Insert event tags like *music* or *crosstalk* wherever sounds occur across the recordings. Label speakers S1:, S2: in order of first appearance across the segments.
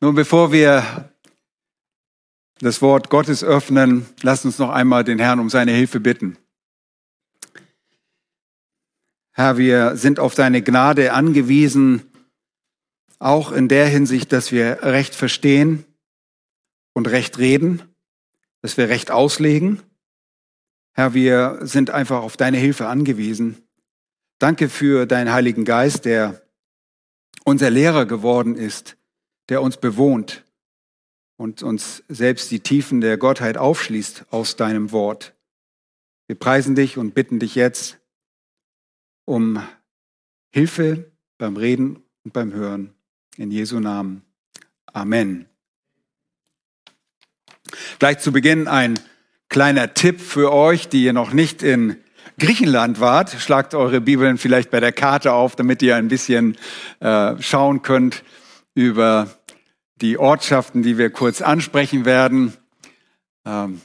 S1: Nun, bevor wir das Wort Gottes öffnen, lasst uns noch einmal den Herrn um seine Hilfe bitten. Herr, wir sind auf deine Gnade angewiesen, auch in der Hinsicht, dass wir Recht verstehen und Recht reden, dass wir Recht auslegen. Herr, wir sind einfach auf deine Hilfe angewiesen. Danke für deinen Heiligen Geist, der unser Lehrer geworden ist, der uns bewohnt und uns selbst die Tiefen der Gottheit aufschließt aus deinem Wort. Wir preisen dich und bitten dich jetzt um Hilfe beim Reden und beim Hören. In Jesu Namen. Amen. Gleich zu Beginn ein kleiner Tipp für euch, die ihr noch nicht in Griechenland wart. Schlagt eure Bibeln vielleicht bei der Karte auf, damit ihr ein bisschen äh, schauen könnt über die Ortschaften, die wir kurz ansprechen werden. Ähm,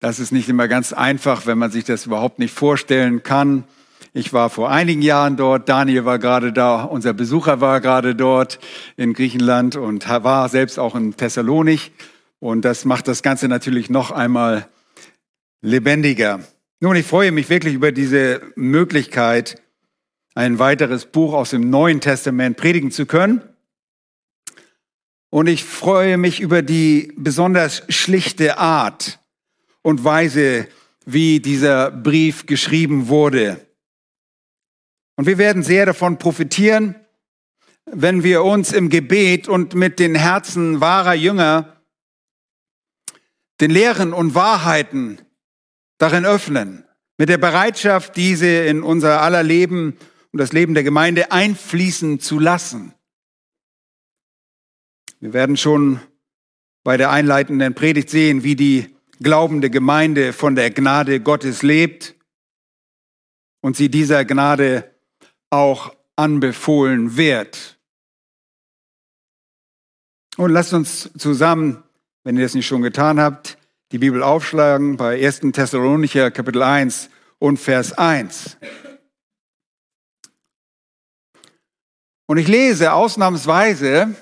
S1: das ist nicht immer ganz einfach, wenn man sich das überhaupt nicht vorstellen kann. Ich war vor einigen Jahren dort, Daniel war gerade da, unser Besucher war gerade dort in Griechenland und war selbst auch in Thessalonik. Und das macht das Ganze natürlich noch einmal lebendiger. Nun, ich freue mich wirklich über diese Möglichkeit, ein weiteres Buch aus dem Neuen Testament predigen zu können. Und ich freue mich über die besonders schlichte Art und Weise, wie dieser Brief geschrieben wurde. Und wir werden sehr davon profitieren, wenn wir uns im Gebet und mit den Herzen wahrer Jünger den Lehren und Wahrheiten darin öffnen, mit der Bereitschaft, diese in unser aller Leben und das Leben der Gemeinde einfließen zu lassen. Wir werden schon bei der einleitenden Predigt sehen, wie die glaubende Gemeinde von der Gnade Gottes lebt und sie dieser Gnade auch anbefohlen wird. Und lasst uns zusammen, wenn ihr das nicht schon getan habt, die Bibel aufschlagen bei 1. Thessalonicher Kapitel 1 und Vers 1. Und ich lese ausnahmsweise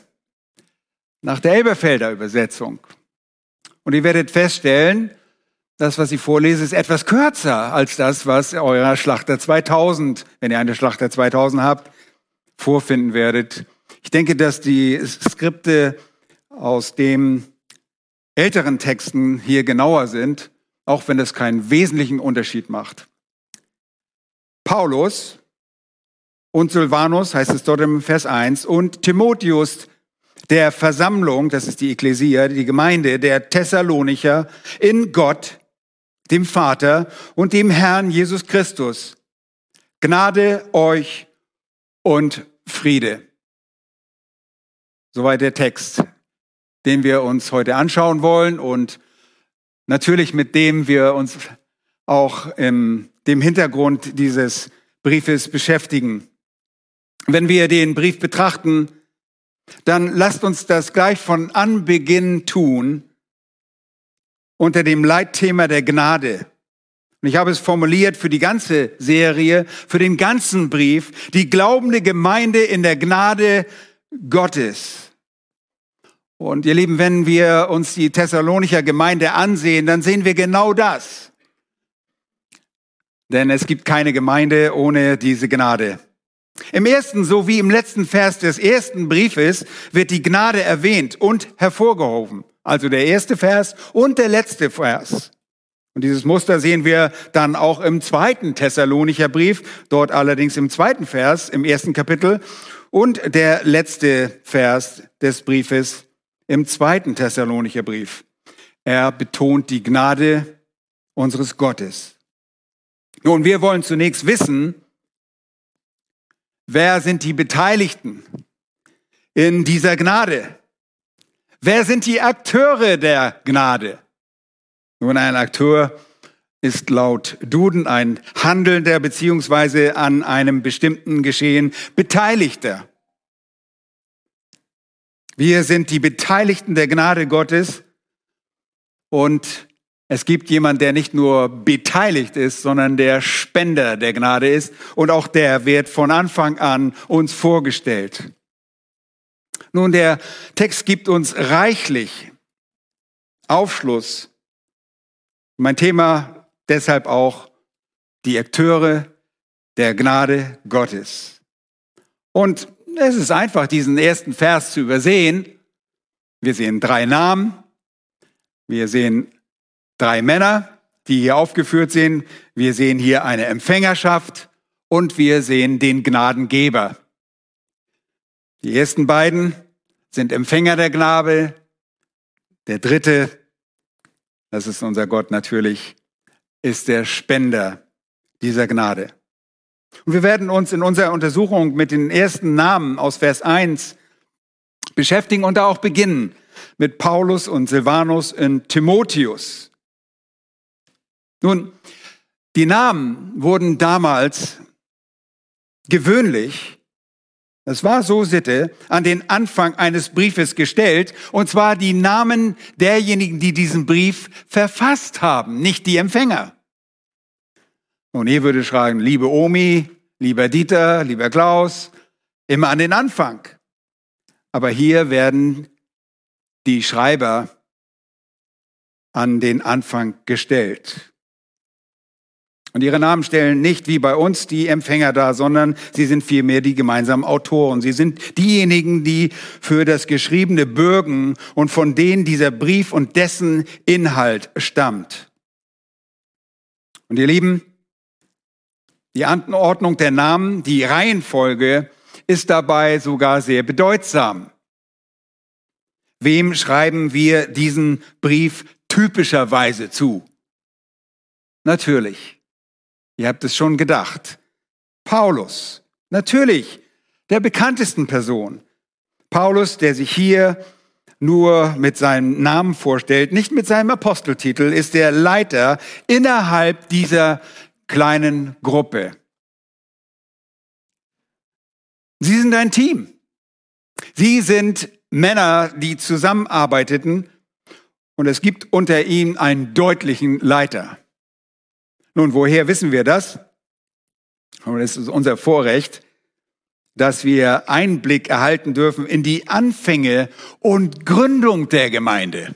S1: nach der Elberfelder Übersetzung. Und ihr werdet feststellen, das, was ich vorlese, ist etwas kürzer als das, was eurer Schlachter 2000, wenn ihr eine Schlachter 2000 habt, vorfinden werdet. Ich denke, dass die Skripte aus dem älteren Texten hier genauer sind, auch wenn das keinen wesentlichen Unterschied macht. Paulus und Silvanus, heißt es dort im Vers 1, und Timotheus der Versammlung, das ist die Ekklesia, die Gemeinde der Thessalonicher in Gott, dem Vater und dem Herrn Jesus Christus. Gnade euch und Friede. Soweit der Text, den wir uns heute anschauen wollen und natürlich mit dem wir uns auch im dem Hintergrund dieses Briefes beschäftigen. Wenn wir den Brief betrachten, dann lasst uns das gleich von Anbeginn tun unter dem Leitthema der Gnade. Und ich habe es formuliert für die ganze Serie, für den ganzen Brief, die glaubende Gemeinde in der Gnade Gottes. Und ihr Lieben, wenn wir uns die Thessalonicher Gemeinde ansehen, dann sehen wir genau das. Denn es gibt keine Gemeinde ohne diese Gnade. Im ersten sowie im letzten Vers des ersten Briefes wird die Gnade erwähnt und hervorgehoben. Also der erste Vers und der letzte Vers. Und dieses Muster sehen wir dann auch im zweiten Thessalonicher Brief, dort allerdings im zweiten Vers, im ersten Kapitel und der letzte Vers des Briefes im zweiten Thessalonicher Brief. Er betont die Gnade unseres Gottes. Nun, wir wollen zunächst wissen, Wer sind die Beteiligten in dieser Gnade? Wer sind die Akteure der Gnade? Nun, ein Akteur ist laut Duden ein Handelnder beziehungsweise an einem bestimmten Geschehen Beteiligter. Wir sind die Beteiligten der Gnade Gottes und es gibt jemand, der nicht nur beteiligt ist, sondern der Spender der Gnade ist. Und auch der wird von Anfang an uns vorgestellt. Nun, der Text gibt uns reichlich Aufschluss. Mein Thema deshalb auch die Akteure der Gnade Gottes. Und es ist einfach, diesen ersten Vers zu übersehen. Wir sehen drei Namen. Wir sehen drei Männer, die hier aufgeführt sind. Wir sehen hier eine Empfängerschaft und wir sehen den Gnadengeber. Die ersten beiden sind Empfänger der Gnade. Der dritte, das ist unser Gott natürlich, ist der Spender dieser Gnade. Und wir werden uns in unserer Untersuchung mit den ersten Namen aus Vers 1 beschäftigen und da auch beginnen mit Paulus und Silvanus und Timotheus. Nun, die Namen wurden damals gewöhnlich, es war so Sitte, an den Anfang eines Briefes gestellt, und zwar die Namen derjenigen, die diesen Brief verfasst haben, nicht die Empfänger. Und ihr würde schreiben, liebe Omi, lieber Dieter, lieber Klaus, immer an den Anfang. Aber hier werden die Schreiber an den Anfang gestellt. Und ihre Namen stellen nicht wie bei uns die Empfänger dar, sondern sie sind vielmehr die gemeinsamen Autoren. Sie sind diejenigen, die für das Geschriebene bürgen und von denen dieser Brief und dessen Inhalt stammt. Und ihr Lieben, die Anordnung der Namen, die Reihenfolge ist dabei sogar sehr bedeutsam. Wem schreiben wir diesen Brief typischerweise zu? Natürlich, ihr habt es schon gedacht, Paulus. Natürlich, der bekanntesten Person. Paulus, der sich hier nur mit seinem Namen vorstellt, nicht mit seinem Aposteltitel, ist der Leiter innerhalb dieser kleinen Gruppe. Sie sind ein Team. Sie sind Männer, die zusammenarbeiteten und es gibt unter ihnen einen deutlichen Leiter. Nun, woher wissen wir das? Und es ist unser Vorrecht, dass wir Einblick erhalten dürfen in die Anfänge und Gründung der Gemeinde.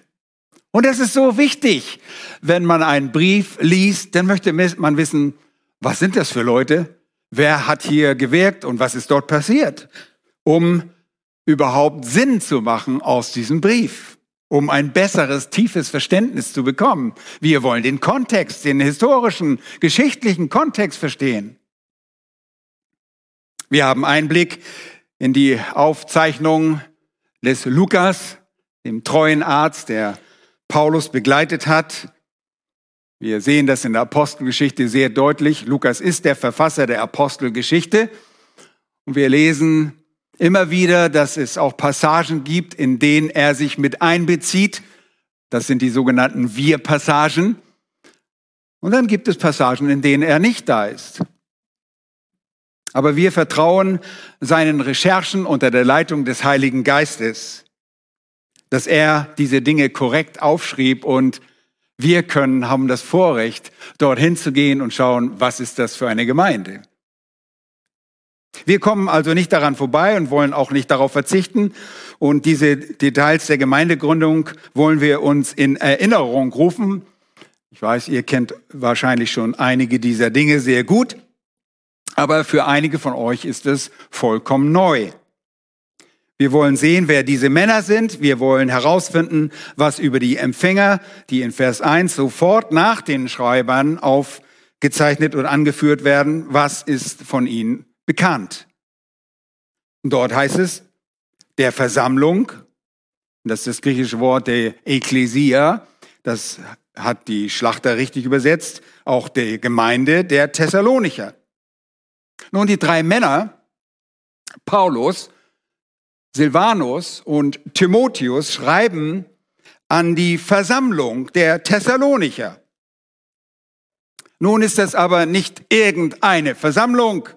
S1: Und das ist so wichtig. Wenn man einen Brief liest, dann möchte man wissen, was sind das für Leute? Wer hat hier gewirkt und was ist dort passiert? Um überhaupt Sinn zu machen aus diesem Brief, um ein besseres, tiefes Verständnis zu bekommen. Wir wollen den Kontext, den historischen, geschichtlichen Kontext verstehen. Wir haben Einblick in die Aufzeichnung des Lukas, dem treuen Arzt, der Paulus begleitet hat. Wir sehen das in der Apostelgeschichte sehr deutlich. Lukas ist der Verfasser der Apostelgeschichte. Und wir lesen immer wieder, dass es auch Passagen gibt, in denen er sich mit einbezieht. Das sind die sogenannten Wir-Passagen. Und dann gibt es Passagen, in denen er nicht da ist. Aber wir vertrauen seinen Recherchen unter der Leitung des Heiligen Geistes dass er diese Dinge korrekt aufschrieb und wir können, haben das Vorrecht, dorthin zu gehen und schauen, was ist das für eine Gemeinde. Wir kommen also nicht daran vorbei und wollen auch nicht darauf verzichten. Und diese Details der Gemeindegründung wollen wir uns in Erinnerung rufen. Ich weiß, ihr kennt wahrscheinlich schon einige dieser Dinge sehr gut, aber für einige von euch ist es vollkommen neu. Wir wollen sehen, wer diese Männer sind. Wir wollen herausfinden, was über die Empfänger, die in Vers 1 sofort nach den Schreibern aufgezeichnet und angeführt werden, was ist von ihnen bekannt. dort heißt es, der Versammlung, das ist das griechische Wort der Ekklesia, das hat die Schlachter richtig übersetzt, auch der Gemeinde der Thessalonicher. Nun, die drei Männer, Paulus, Silvanus und Timotheus schreiben an die Versammlung der Thessalonicher. Nun ist das aber nicht irgendeine Versammlung,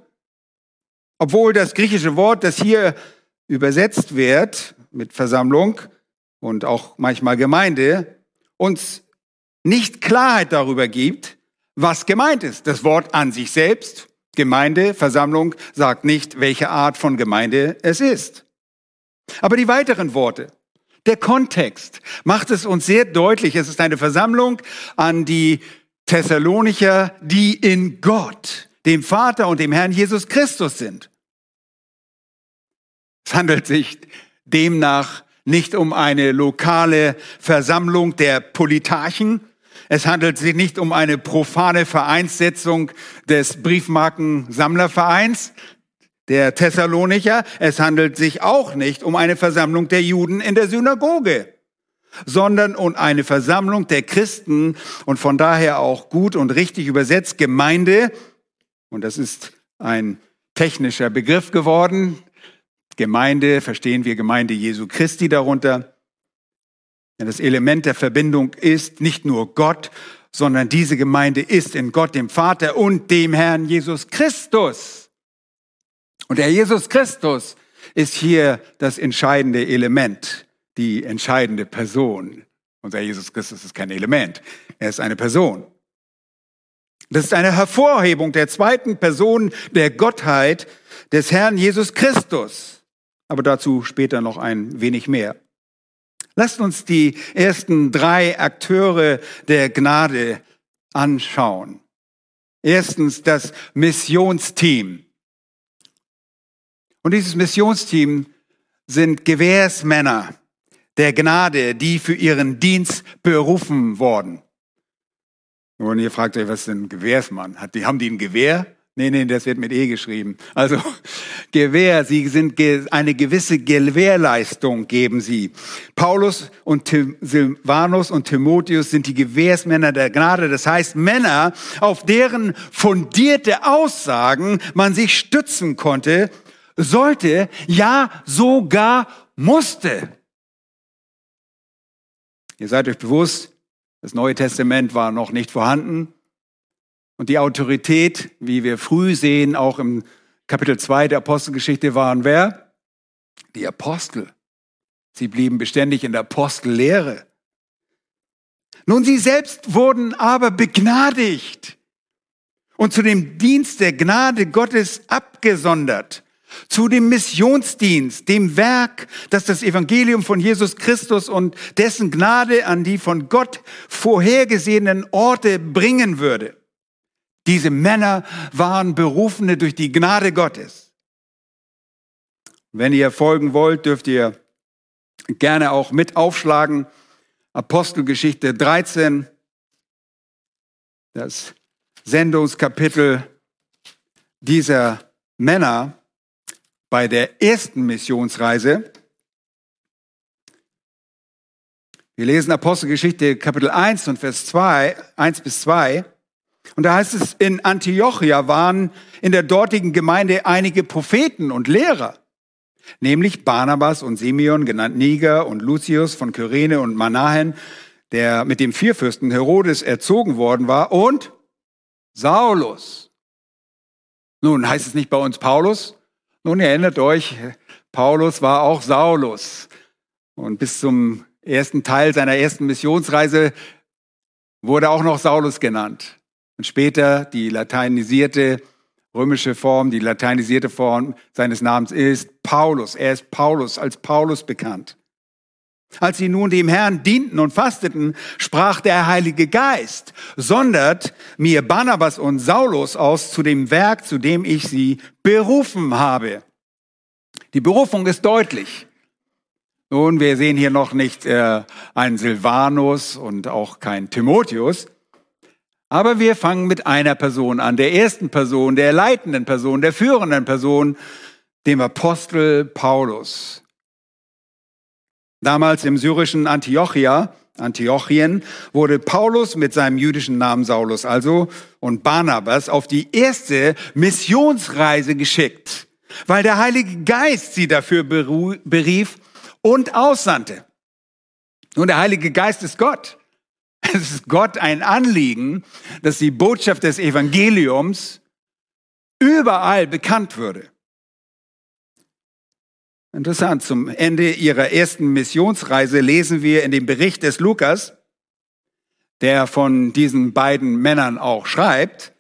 S1: obwohl das griechische Wort, das hier übersetzt wird mit Versammlung und auch manchmal Gemeinde, uns nicht Klarheit darüber gibt, was gemeint ist. Das Wort an sich selbst, Gemeinde, Versammlung, sagt nicht, welche Art von Gemeinde es ist. Aber die weiteren Worte, der Kontext macht es uns sehr deutlich. Es ist eine Versammlung an die Thessalonicher, die in Gott, dem Vater und dem Herrn Jesus Christus sind. Es handelt sich demnach nicht um eine lokale Versammlung der Politarchen. Es handelt sich nicht um eine profane Vereinssetzung des Briefmarkensammlervereins der Thessalonicher. Es handelt sich auch nicht um eine Versammlung der Juden in der Synagoge, sondern um eine Versammlung der Christen und von daher auch gut und richtig übersetzt Gemeinde. Und das ist ein technischer Begriff geworden, Gemeinde, verstehen wir Gemeinde Jesu Christi darunter. Denn das Element der Verbindung ist nicht nur Gott, sondern diese Gemeinde ist in Gott, dem Vater und dem Herrn Jesus Christus. Und der Jesus Christus ist hier das entscheidende Element, die entscheidende Person. Unser Jesus Christus ist kein Element, er ist eine Person. Das ist eine Hervorhebung der zweiten Person der Gottheit des Herrn Jesus Christus aber dazu später noch ein wenig mehr. Lasst uns die ersten drei Akteure der Gnade anschauen. Erstens das Missionsteam. Und dieses Missionsteam sind Gewährsmänner der Gnade, die für ihren Dienst berufen wurden. Und ihr fragt euch, was ist denn ein Gewährsmann? Hat die, haben die ein Gewehr? Nee, nee, das wird mit E geschrieben. Also *laughs* Gewähr, sie sind eine gewisse Gewährleistung geben sie. Paulus und Silvanus und Timotheus sind die Gewährsmänner der Gnade. Das heißt Männer, auf deren fundierte Aussagen man sich stützen konnte, sollte, ja sogar musste. Ihr seid euch bewusst, das Neue Testament war noch nicht vorhanden. Und die Autorität, wie wir früh sehen, auch im Kapitel 2 der Apostelgeschichte waren wer? Die Apostel. Sie blieben beständig in der Apostellehre. Nun, sie selbst wurden aber begnadigt und zu dem Dienst der Gnade Gottes abgesondert, zu dem Missionsdienst, dem Werk, das das Evangelium von Jesus Christus und dessen Gnade an die von Gott vorhergesehenen Orte bringen würde. Diese Männer waren Berufene durch die Gnade Gottes. Wenn ihr folgen wollt, dürft ihr gerne auch mit aufschlagen. Apostelgeschichte 13, das Sendungskapitel dieser Männer bei der ersten Missionsreise. Wir lesen Apostelgeschichte Kapitel 1 und Vers 2, 1 bis 2. Und da heißt es, in Antiochia waren in der dortigen Gemeinde einige Propheten und Lehrer, nämlich Barnabas und Simeon, genannt Niger, und Lucius von Kyrene und Manahen, der mit dem Vierfürsten Herodes erzogen worden war, und Saulus. Nun, heißt es nicht bei uns Paulus? Nun, erinnert euch, Paulus war auch Saulus. Und bis zum ersten Teil seiner ersten Missionsreise wurde auch noch Saulus genannt. Und später die lateinisierte römische Form, die lateinisierte Form seines Namens ist Paulus. Er ist Paulus, als Paulus bekannt. Als sie nun dem Herrn dienten und fasteten, sprach der Heilige Geist, sondert mir Barnabas und Saulus aus zu dem Werk, zu dem ich sie berufen habe. Die Berufung ist deutlich. Nun, wir sehen hier noch nicht äh, einen Silvanus und auch kein Timotheus, aber wir fangen mit einer Person an, der ersten Person, der leitenden Person, der führenden Person, dem Apostel Paulus. Damals im syrischen Antiochia, Antiochien, wurde Paulus mit seinem jüdischen Namen Saulus also und Barnabas auf die erste Missionsreise geschickt, weil der Heilige Geist sie dafür berief und aussandte. Nun, der Heilige Geist ist Gott. Es ist Gott ein Anliegen, dass die Botschaft des Evangeliums überall bekannt würde. Interessant, zum Ende ihrer ersten Missionsreise lesen wir in dem Bericht des Lukas, der von diesen beiden Männern auch schreibt,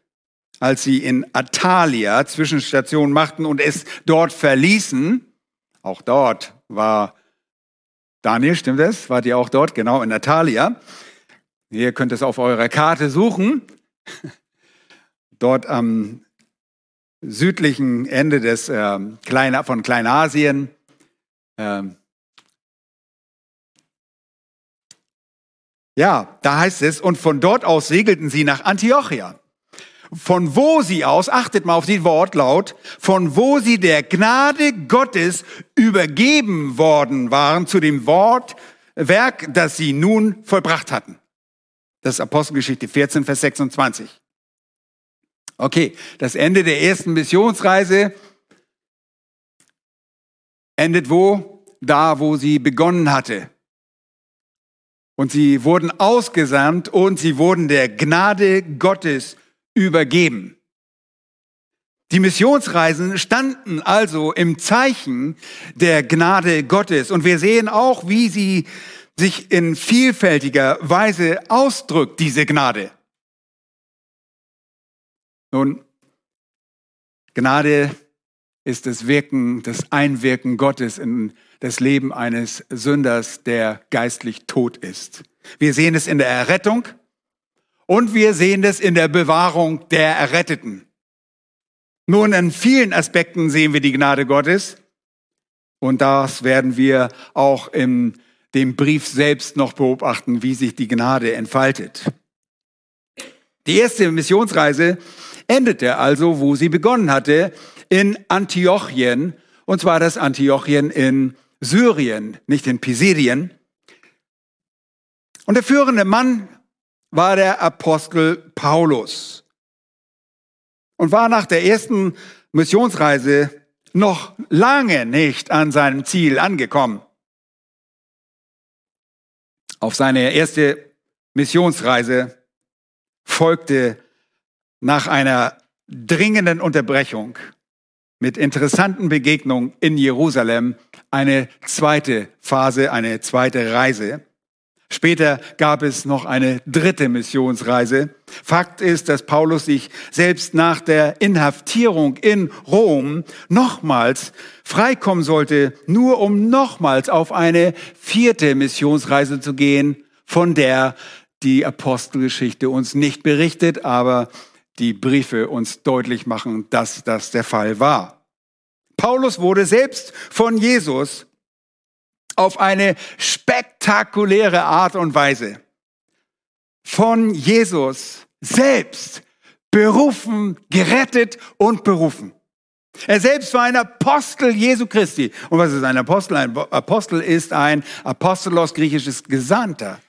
S1: als sie in Atalia Zwischenstation machten und es dort verließen, auch dort war Daniel, stimmt das? Wart ihr auch dort? Genau, in Natalia. Ihr könnt es auf eurer Karte suchen. *laughs* Dort am südlichen Ende des, äh, von Kleinasien. Ähm, ja, da heißt es, und von dort aus segelten sie nach Antiochia. Von wo sie aus, achtet mal auf die Wortlaut, von wo sie der Gnade Gottes übergeben worden waren zu dem Wort, Werk, das sie nun vollbracht hatten. Das ist Apostelgeschichte 14, Vers 26. Okay, das Ende der ersten Missionsreise endet wo? Da, wo sie begonnen hatte. Und sie wurden ausgesandt und sie wurden der Gnade Gottes übergeben. Die Missionsreisen standen also im Zeichen der Gnade Gottes. Und wir sehen auch, wie sie sich in vielfältiger Weise ausdrückt, diese Gnade. Nun, Gnade ist das Wirken, das Einwirken Gottes in das Leben eines Sünders, der geistlich tot ist. Wir sehen es in der Errettung und wir sehen es in der Bewahrung der Erretteten. Nun, in vielen Aspekten sehen wir die Gnade Gottes und das werden wir auch im dem Brief selbst noch beobachten, wie sich die Gnade entfaltet. Die erste Missionsreise endete also, wo sie begonnen hatte, in Antiochien, und zwar das Antiochien in Syrien, nicht in Pisidien. Und der führende Mann war der Apostel Paulus und war nach der ersten Missionsreise noch lange nicht an seinem Ziel angekommen. Auf seine erste Missionsreise folgte nach einer dringenden Unterbrechung mit interessanten Begegnungen in Jerusalem eine zweite Phase, eine zweite Reise. Später gab es noch eine dritte Missionsreise. Fakt ist, dass Paulus sich selbst nach der Inhaftierung in Rom nochmals freikommen sollte, nur um nochmals auf eine vierte Missionsreise zu gehen, von der die Apostelgeschichte uns nicht berichtet, aber die Briefe uns deutlich machen, dass das der Fall war. Paulus wurde selbst von Jesus auf eine spektakuläre Art und Weise von Jesus selbst berufen, gerettet und berufen. Er selbst war ein Apostel Jesu Christi. Und was ist ein Apostel? Ein Apostel ist ein Apostolos, griechisches Gesandter.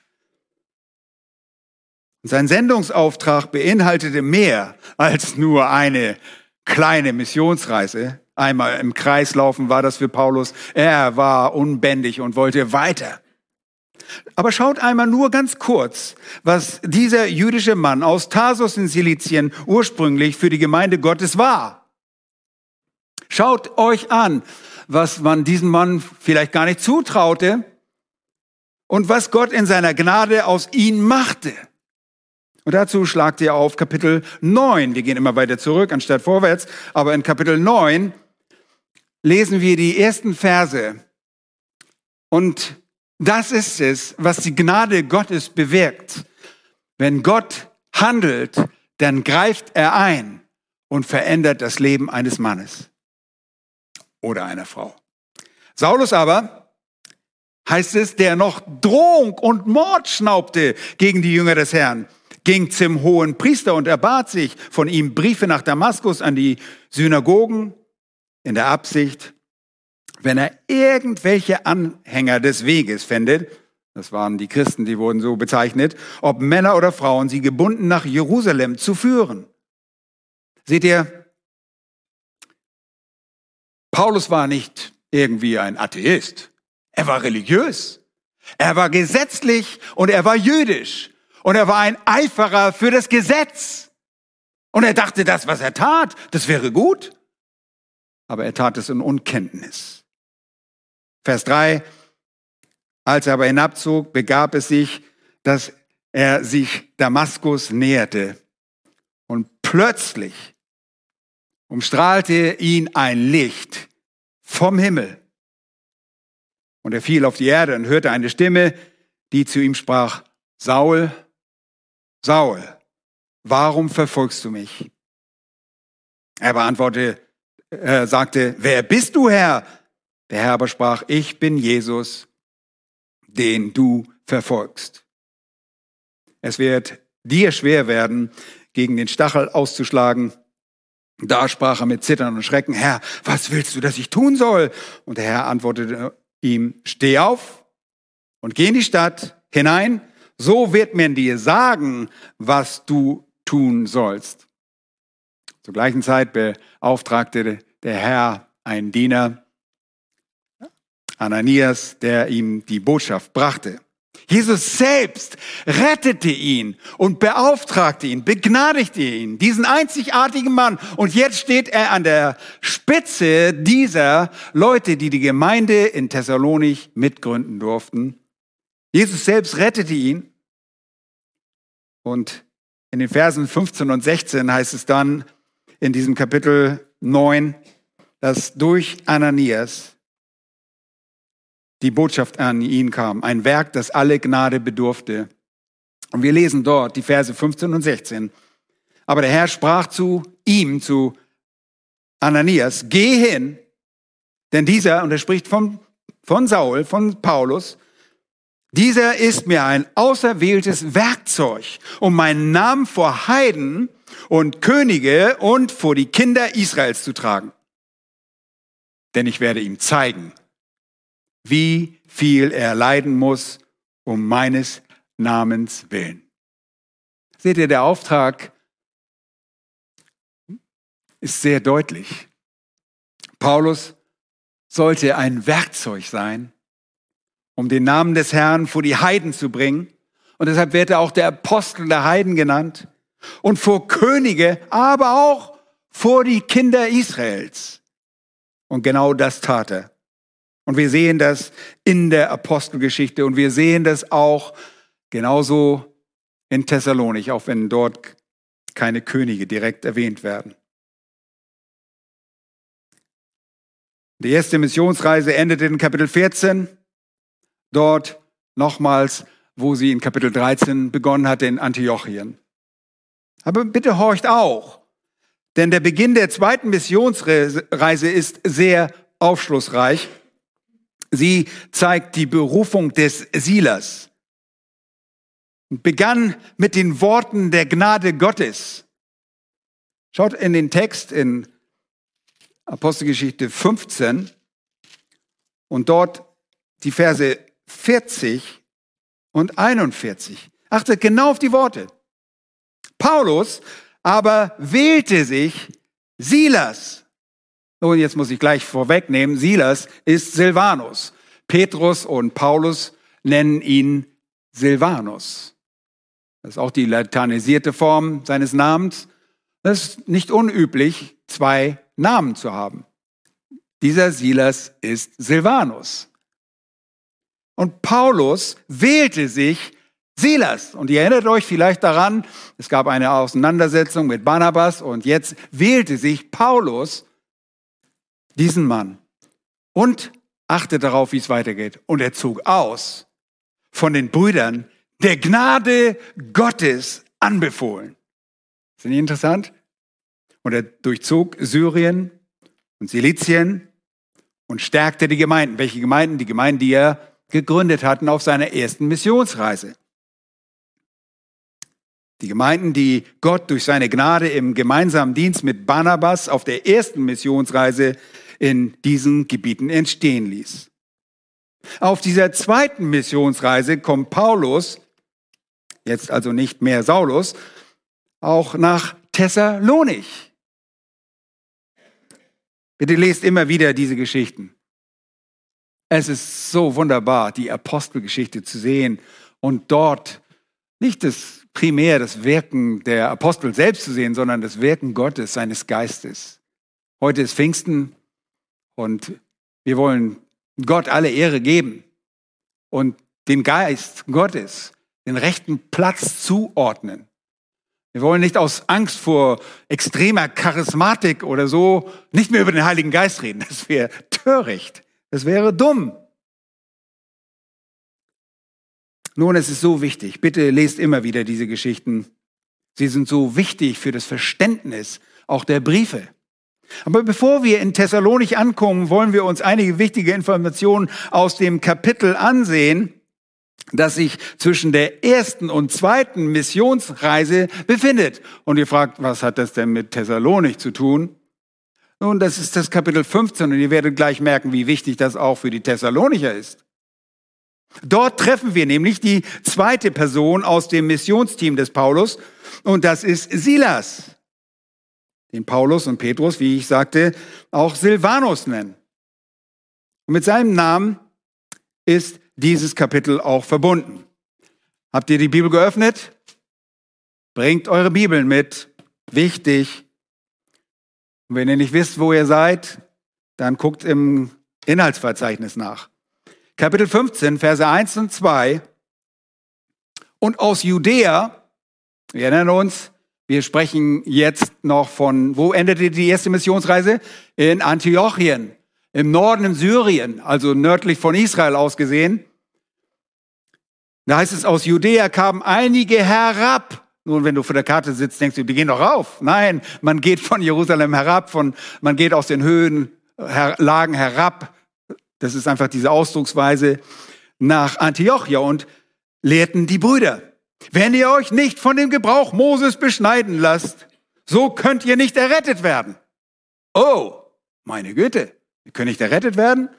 S1: Sein Sendungsauftrag beinhaltete mehr als nur eine kleine Missionsreise einmal im Kreis laufen war das für Paulus. Er war unbändig und wollte weiter. Aber schaut einmal nur ganz kurz, was dieser jüdische Mann aus Tarsus in Silizien ursprünglich für die Gemeinde Gottes war. Schaut euch an, was man diesem Mann vielleicht gar nicht zutraute und was Gott in seiner Gnade aus ihm machte. Und dazu schlagt ihr auf Kapitel 9. Wir gehen immer weiter zurück anstatt vorwärts, aber in Kapitel 9 lesen wir die ersten Verse. Und das ist es, was die Gnade Gottes bewirkt. Wenn Gott handelt, dann greift er ein und verändert das Leben eines Mannes oder einer Frau. Saulus aber, heißt es, der noch Drohung und Mord schnaubte gegen die Jünger des Herrn, ging zum hohen Priester und erbat sich von ihm Briefe nach Damaskus an die Synagogen in der Absicht, wenn er irgendwelche Anhänger des Weges findet, das waren die Christen, die wurden so bezeichnet, ob Männer oder Frauen, sie gebunden nach Jerusalem zu führen. Seht ihr, Paulus war nicht irgendwie ein Atheist. Er war religiös. Er war gesetzlich und er war jüdisch. Und er war ein Eiferer für das Gesetz. Und er dachte, das, was er tat, das wäre gut aber er tat es in Unkenntnis. Vers 3, als er aber hinabzog, begab es sich, dass er sich Damaskus näherte. Und plötzlich umstrahlte ihn ein Licht vom Himmel. Und er fiel auf die Erde und hörte eine Stimme, die zu ihm sprach, Saul, Saul, warum verfolgst du mich? Er beantwortete, er sagte, wer bist du, Herr? Der Herr aber sprach, ich bin Jesus, den du verfolgst. Es wird dir schwer werden, gegen den Stachel auszuschlagen. Da sprach er mit Zittern und Schrecken, Herr, was willst du, dass ich tun soll? Und der Herr antwortete ihm, steh auf und geh in die Stadt hinein, so wird man dir sagen, was du tun sollst. Zur gleichen Zeit beauftragte der Herr einen Diener, Ananias, der ihm die Botschaft brachte. Jesus selbst rettete ihn und beauftragte ihn, begnadigte ihn, diesen einzigartigen Mann. Und jetzt steht er an der Spitze dieser Leute, die die Gemeinde in Thessalonich mitgründen durften. Jesus selbst rettete ihn. Und in den Versen 15 und 16 heißt es dann in diesem Kapitel 9, dass durch Ananias die Botschaft an ihn kam. Ein Werk, das alle Gnade bedurfte. Und wir lesen dort die Verse 15 und 16. Aber der Herr sprach zu ihm, zu Ananias, geh hin, denn dieser, und er spricht von, von Saul, von Paulus, dieser ist mir ein auserwähltes Werkzeug, um meinen Namen vor Heiden und Könige und vor die Kinder Israels zu tragen. Denn ich werde ihm zeigen, wie viel er leiden muss um meines Namens willen. Seht ihr, der Auftrag ist sehr deutlich. Paulus sollte ein Werkzeug sein, um den Namen des Herrn vor die Heiden zu bringen. Und deshalb wird er auch der Apostel der Heiden genannt. Und vor Könige, aber auch vor die Kinder Israels. Und genau das tat er. Und wir sehen das in der Apostelgeschichte und wir sehen das auch genauso in Thessalonik, auch wenn dort keine Könige direkt erwähnt werden. Die erste Missionsreise endete in Kapitel 14. Dort nochmals, wo sie in Kapitel 13 begonnen hatte in Antiochien. Aber bitte horcht auch, denn der Beginn der zweiten Missionsreise ist sehr aufschlussreich. Sie zeigt die Berufung des Silas und begann mit den Worten der Gnade Gottes. Schaut in den Text in Apostelgeschichte 15 und dort die Verse 40 und 41. Achtet genau auf die Worte. Paulus aber wählte sich Silas und jetzt muss ich gleich vorwegnehmen, Silas ist Silvanus. Petrus und Paulus nennen ihn Silvanus. Das ist auch die lateinisierte Form seines Namens. Das ist nicht unüblich, zwei Namen zu haben. Dieser Silas ist Silvanus. Und Paulus wählte sich Silas. Und ihr erinnert euch vielleicht daran, es gab eine Auseinandersetzung mit Barnabas und jetzt wählte sich Paulus diesen Mann und achte darauf, wie es weitergeht. Und er zog aus von den Brüdern der Gnade Gottes anbefohlen. Das nicht interessant? Und er durchzog Syrien und Silizien und stärkte die Gemeinden. Welche Gemeinden? Die Gemeinden, die er gegründet hatten auf seiner ersten Missionsreise. Die Gemeinden, die Gott durch seine Gnade im gemeinsamen Dienst mit Barnabas auf der ersten Missionsreise in diesen Gebieten entstehen ließ. Auf dieser zweiten Missionsreise kommt Paulus, jetzt also nicht mehr Saulus, auch nach Thessalonich. Bitte lest immer wieder diese Geschichten. Es ist so wunderbar, die Apostelgeschichte zu sehen und dort nicht das primär das Wirken der Apostel selbst zu sehen, sondern das Wirken Gottes, seines Geistes. Heute ist Pfingsten und wir wollen Gott alle Ehre geben und den Geist Gottes den rechten Platz zuordnen. Wir wollen nicht aus Angst vor extremer Charismatik oder so nicht mehr über den Heiligen Geist reden. Das wäre töricht. Das wäre dumm. Nun, es ist so wichtig. Bitte lest immer wieder diese Geschichten. Sie sind so wichtig für das Verständnis auch der Briefe. Aber bevor wir in Thessalonich ankommen, wollen wir uns einige wichtige Informationen aus dem Kapitel ansehen, das sich zwischen der ersten und zweiten Missionsreise befindet. Und ihr fragt, was hat das denn mit Thessalonich zu tun? Nun, das ist das Kapitel 15 und ihr werdet gleich merken, wie wichtig das auch für die Thessalonicher ist. Dort treffen wir nämlich die zweite Person aus dem Missionsteam des Paulus und das ist Silas, den Paulus und Petrus, wie ich sagte, auch Silvanus nennen. Und mit seinem Namen ist dieses Kapitel auch verbunden. Habt ihr die Bibel geöffnet? Bringt eure Bibeln mit. Wichtig. Und wenn ihr nicht wisst, wo ihr seid, dann guckt im Inhaltsverzeichnis nach. Kapitel 15, Verse 1 und 2. Und aus Judäa, wir erinnern uns, wir sprechen jetzt noch von, wo endete die erste Missionsreise? In Antiochien, im Norden in Syrien, also nördlich von Israel aus gesehen. Da heißt es, aus Judäa kamen einige herab nun, wenn du vor der Karte sitzt, denkst du, die gehen doch rauf. Nein, man geht von Jerusalem herab, von, man geht aus den Höhen, her, herab. Das ist einfach diese Ausdrucksweise nach Antiochia und lehrten die Brüder. Wenn ihr euch nicht von dem Gebrauch Moses beschneiden lasst, so könnt ihr nicht errettet werden. Oh, meine Güte, wir können nicht errettet werden?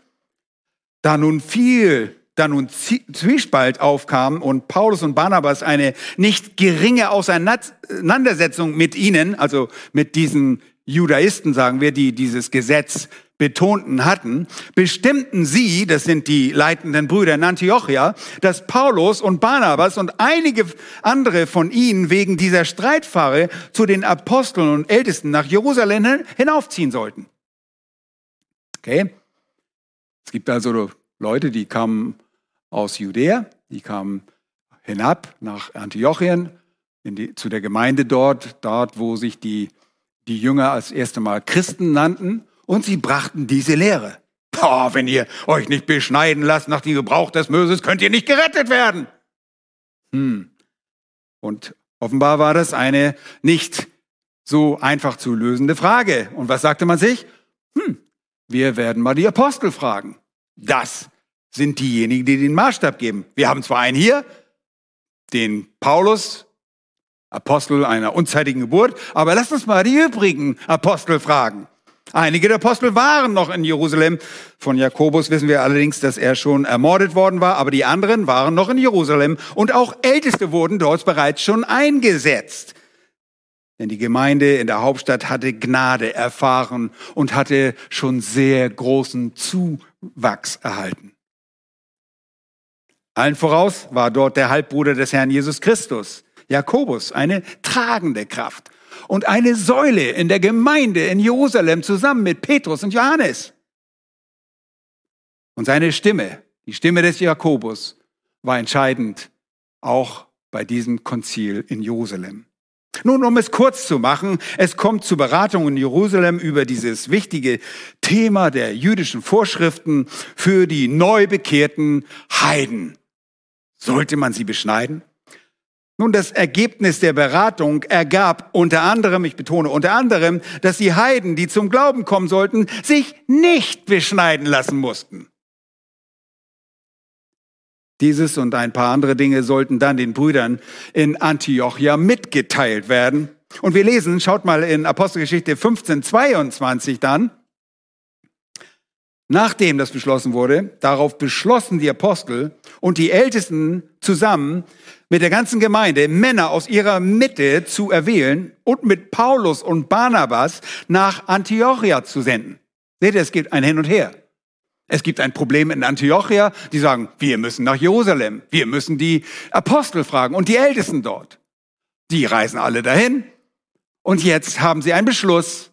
S1: Da nun viel da nun Zwiespalt aufkam und Paulus und Barnabas eine nicht geringe Auseinandersetzung mit ihnen, also mit diesen Judaisten, sagen wir, die dieses Gesetz betonten hatten, bestimmten sie, das sind die leitenden Brüder in Antiochia, dass Paulus und Barnabas und einige andere von ihnen wegen dieser Streitfahre zu den Aposteln und Ältesten nach Jerusalem hinaufziehen sollten. Okay? Es gibt also Leute, die kamen aus Judäa. Die kamen hinab nach Antiochien, die, zu der Gemeinde dort, dort, wo sich die, die Jünger als erste Mal Christen nannten. Und sie brachten diese Lehre. Oh, wenn ihr euch nicht beschneiden lasst nach dem Gebrauch des Moses, könnt ihr nicht gerettet werden. Hm. Und offenbar war das eine nicht so einfach zu lösende Frage. Und was sagte man sich? Hm, wir werden mal die Apostel fragen. Das sind diejenigen, die den Maßstab geben. Wir haben zwar einen hier, den Paulus, Apostel einer unzeitigen Geburt, aber lasst uns mal die übrigen Apostel fragen. Einige der Apostel waren noch in Jerusalem. Von Jakobus wissen wir allerdings, dass er schon ermordet worden war, aber die anderen waren noch in Jerusalem und auch Älteste wurden dort bereits schon eingesetzt. Denn die Gemeinde in der Hauptstadt hatte Gnade erfahren und hatte schon sehr großen Zuwachs erhalten. Allen voraus war dort der Halbbruder des Herrn Jesus Christus, Jakobus, eine tragende Kraft und eine Säule in der Gemeinde in Jerusalem zusammen mit Petrus und Johannes. Und seine Stimme, die Stimme des Jakobus, war entscheidend, auch bei diesem Konzil in Jerusalem. Nun, um es kurz zu machen, es kommt zu Beratungen in Jerusalem über dieses wichtige Thema der jüdischen Vorschriften für die neu bekehrten Heiden. Sollte man sie beschneiden? Nun, das Ergebnis der Beratung ergab unter anderem, ich betone unter anderem, dass die Heiden, die zum Glauben kommen sollten, sich nicht beschneiden lassen mussten. Dieses und ein paar andere Dinge sollten dann den Brüdern in Antiochia mitgeteilt werden. Und wir lesen, schaut mal in Apostelgeschichte 15, 22 dann, Nachdem das beschlossen wurde, darauf beschlossen die Apostel und die Ältesten zusammen mit der ganzen Gemeinde Männer aus ihrer Mitte zu erwählen und mit Paulus und Barnabas nach Antiochia zu senden. Seht ihr, es gibt ein Hin und Her. Es gibt ein Problem in Antiochia, die sagen, wir müssen nach Jerusalem, wir müssen die Apostel fragen und die Ältesten dort. Die reisen alle dahin und jetzt haben sie einen Beschluss,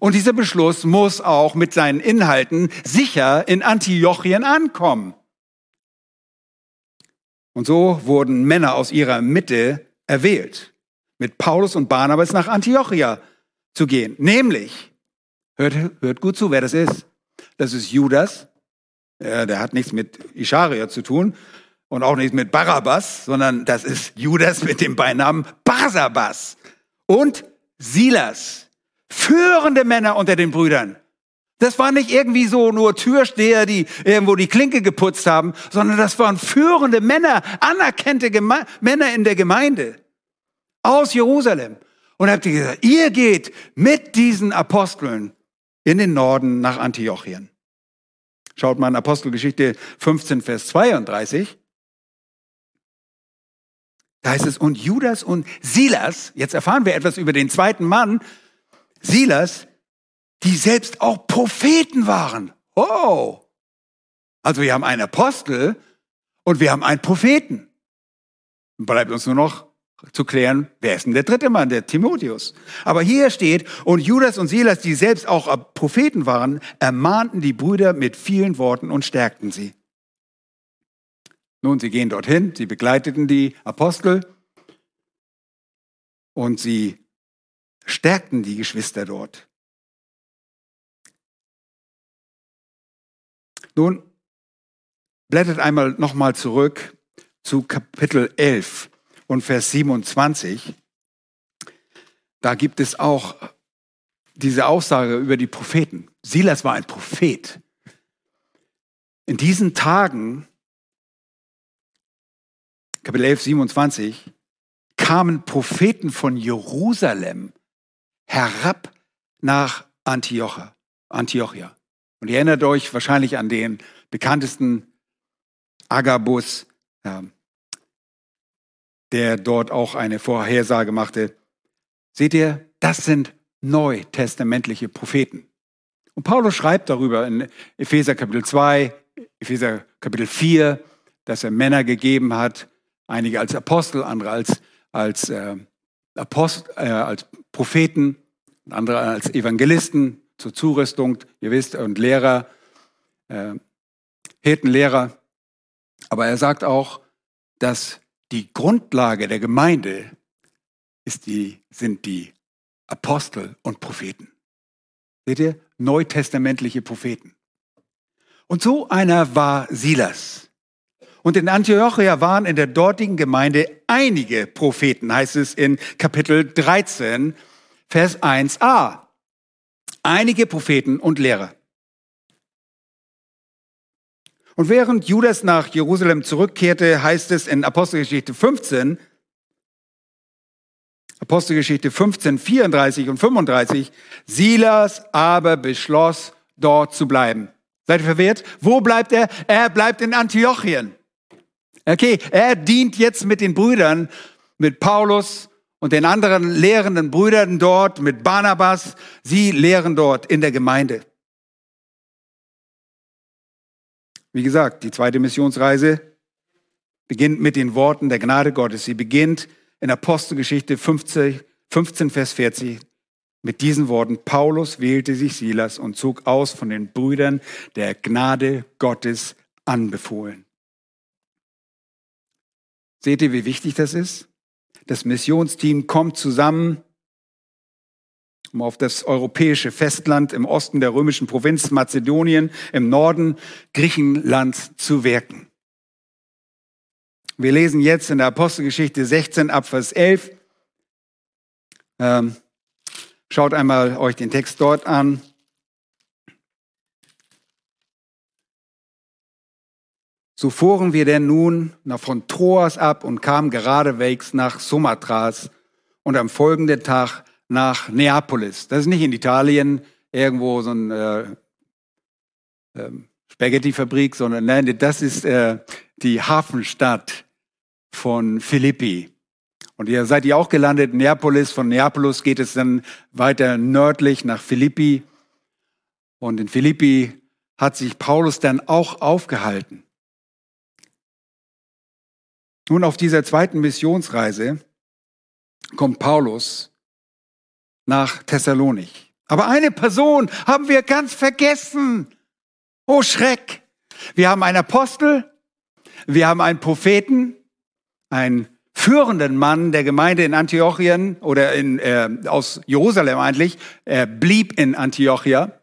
S1: und dieser Beschluss muss auch mit seinen Inhalten sicher in Antiochien ankommen. Und so wurden Männer aus ihrer Mitte erwählt, mit Paulus und Barnabas nach Antiochia zu gehen. Nämlich, hört, hört gut zu, wer das ist. Das ist Judas. der hat nichts mit Ischaria zu tun. und auch nicht mit Barabbas, sondern das ist Judas mit dem Beinamen Barsabas und Silas, führende Männer unter den Brüdern. Das waren nicht irgendwie so nur Türsteher, die irgendwo die Klinke geputzt haben, sondern das waren führende Männer, anerkannte Geme Männer in der Gemeinde aus Jerusalem. Und habt ihr gesagt, ihr geht mit diesen Aposteln in den Norden nach Antiochien. Schaut mal in Apostelgeschichte 15, Vers 32. Da heißt es, und Judas und Silas, jetzt erfahren wir etwas über den zweiten Mann, Silas, die selbst auch Propheten waren. Oh! Also wir haben einen Apostel und wir haben einen Propheten. Bleibt uns nur noch zu klären, wer ist denn der dritte Mann, der Timotheus. Aber hier steht, und Judas und Silas, die selbst auch Propheten waren, ermahnten die Brüder mit vielen Worten und stärkten sie. Nun, sie gehen dorthin, sie begleiteten die Apostel und sie stärkten die Geschwister dort. Nun, blättert einmal nochmal zurück zu Kapitel 11 und Vers 27. Da gibt es auch diese Aussage über die Propheten. Silas war ein Prophet. In diesen Tagen, Kapitel 11, 27, kamen Propheten von Jerusalem herab nach Antiochia. Antiochia. Und ihr erinnert euch wahrscheinlich an den bekanntesten Agabus, der dort auch eine Vorhersage machte. Seht ihr, das sind neutestamentliche Propheten. Und Paulus schreibt darüber in Epheser Kapitel 2, Epheser Kapitel 4, dass er Männer gegeben hat, einige als Apostel, andere als, als, äh, Apostel, äh, als Propheten, andere als Evangelisten, zur Zurüstung, ihr wisst, und Lehrer, äh, Hirtenlehrer. Aber er sagt auch, dass die Grundlage der Gemeinde ist die, sind die Apostel und Propheten. Seht ihr? Neutestamentliche Propheten. Und so einer war Silas. Und in Antiochia waren in der dortigen Gemeinde einige Propheten, heißt es in Kapitel 13, Vers 1a einige Propheten und Lehrer. Und während Judas nach Jerusalem zurückkehrte, heißt es in Apostelgeschichte 15, Apostelgeschichte 15, 34 und 35, Silas aber beschloss, dort zu bleiben. Seid ihr verwehrt? Wo bleibt er? Er bleibt in Antiochien. Okay, er dient jetzt mit den Brüdern, mit Paulus und den anderen lehrenden Brüdern dort mit Barnabas. Sie lehren dort in der Gemeinde. Wie gesagt, die zweite Missionsreise beginnt mit den Worten der Gnade Gottes. Sie beginnt in Apostelgeschichte 15, 15 Vers 40 mit diesen Worten. Paulus wählte sich Silas und zog aus von den Brüdern der Gnade Gottes anbefohlen. Seht ihr, wie wichtig das ist? Das Missionsteam kommt zusammen, um auf das europäische Festland im Osten der römischen Provinz Mazedonien, im Norden Griechenlands zu wirken. Wir lesen jetzt in der Apostelgeschichte 16 ab Vers 11. Ähm, schaut einmal euch den Text dort an. So fuhren wir denn nun von Troas ab und kamen geradewegs nach Sumatras und am folgenden Tag nach Neapolis. Das ist nicht in Italien irgendwo so ein äh, äh, Spaghetti-Fabrik, sondern nein, das ist äh, die Hafenstadt von Philippi. Und ihr seid ihr auch gelandet in Neapolis. Von Neapolis geht es dann weiter nördlich nach Philippi. Und in Philippi hat sich Paulus dann auch aufgehalten. Nun, auf dieser zweiten Missionsreise kommt Paulus nach Thessalonik. Aber eine Person haben wir ganz vergessen. Oh Schreck. Wir haben einen Apostel, wir haben einen Propheten, einen führenden Mann der Gemeinde in Antiochien oder in, äh, aus Jerusalem eigentlich. Er blieb in Antiochia.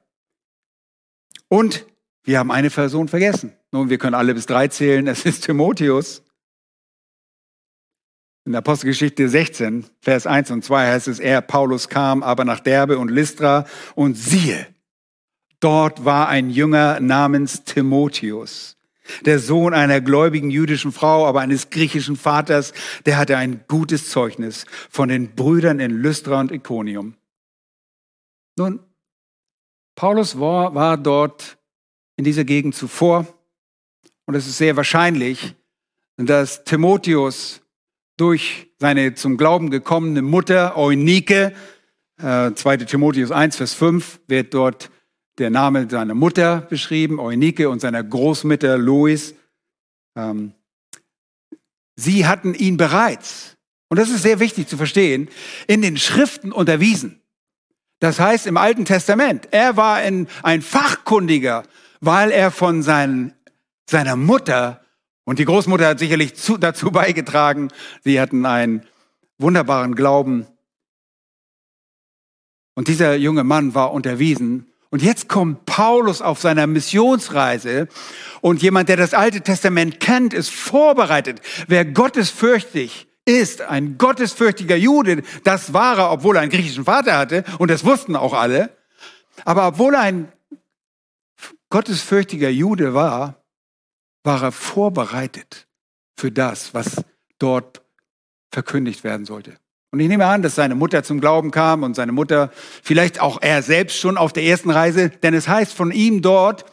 S1: Und wir haben eine Person vergessen. Nun, wir können alle bis drei zählen. Es ist Timotheus. In der Apostelgeschichte 16, Vers 1 und 2 heißt es, er, Paulus, kam aber nach Derbe und Lystra und siehe, dort war ein Jünger namens Timotheus, der Sohn einer gläubigen jüdischen Frau, aber eines griechischen Vaters, der hatte ein gutes Zeugnis von den Brüdern in Lystra und Iconium. Nun, Paulus war, war dort in dieser Gegend zuvor und es ist sehr wahrscheinlich, dass Timotheus durch seine zum Glauben gekommene Mutter Eunike, äh, 2. Timotheus 1, Vers 5, wird dort der Name seiner Mutter beschrieben, Eunike und seiner Großmutter Lois. Ähm, sie hatten ihn bereits, und das ist sehr wichtig zu verstehen, in den Schriften unterwiesen. Das heißt im Alten Testament, er war ein, ein Fachkundiger, weil er von seinen, seiner Mutter und die Großmutter hat sicherlich zu, dazu *laughs* beigetragen. Sie hatten einen wunderbaren Glauben. Und dieser junge Mann war unterwiesen. Und jetzt kommt Paulus auf seiner Missionsreise und jemand, der das Alte Testament kennt, ist vorbereitet. Wer gottesfürchtig ist, ein gottesfürchtiger Jude, das war er, obwohl er einen griechischen Vater hatte und das wussten auch alle. Aber obwohl er ein gottesfürchtiger Jude war, war er vorbereitet für das, was dort verkündigt werden sollte. Und ich nehme an, dass seine Mutter zum Glauben kam und seine Mutter, vielleicht auch er selbst schon auf der ersten Reise, denn es heißt von ihm dort,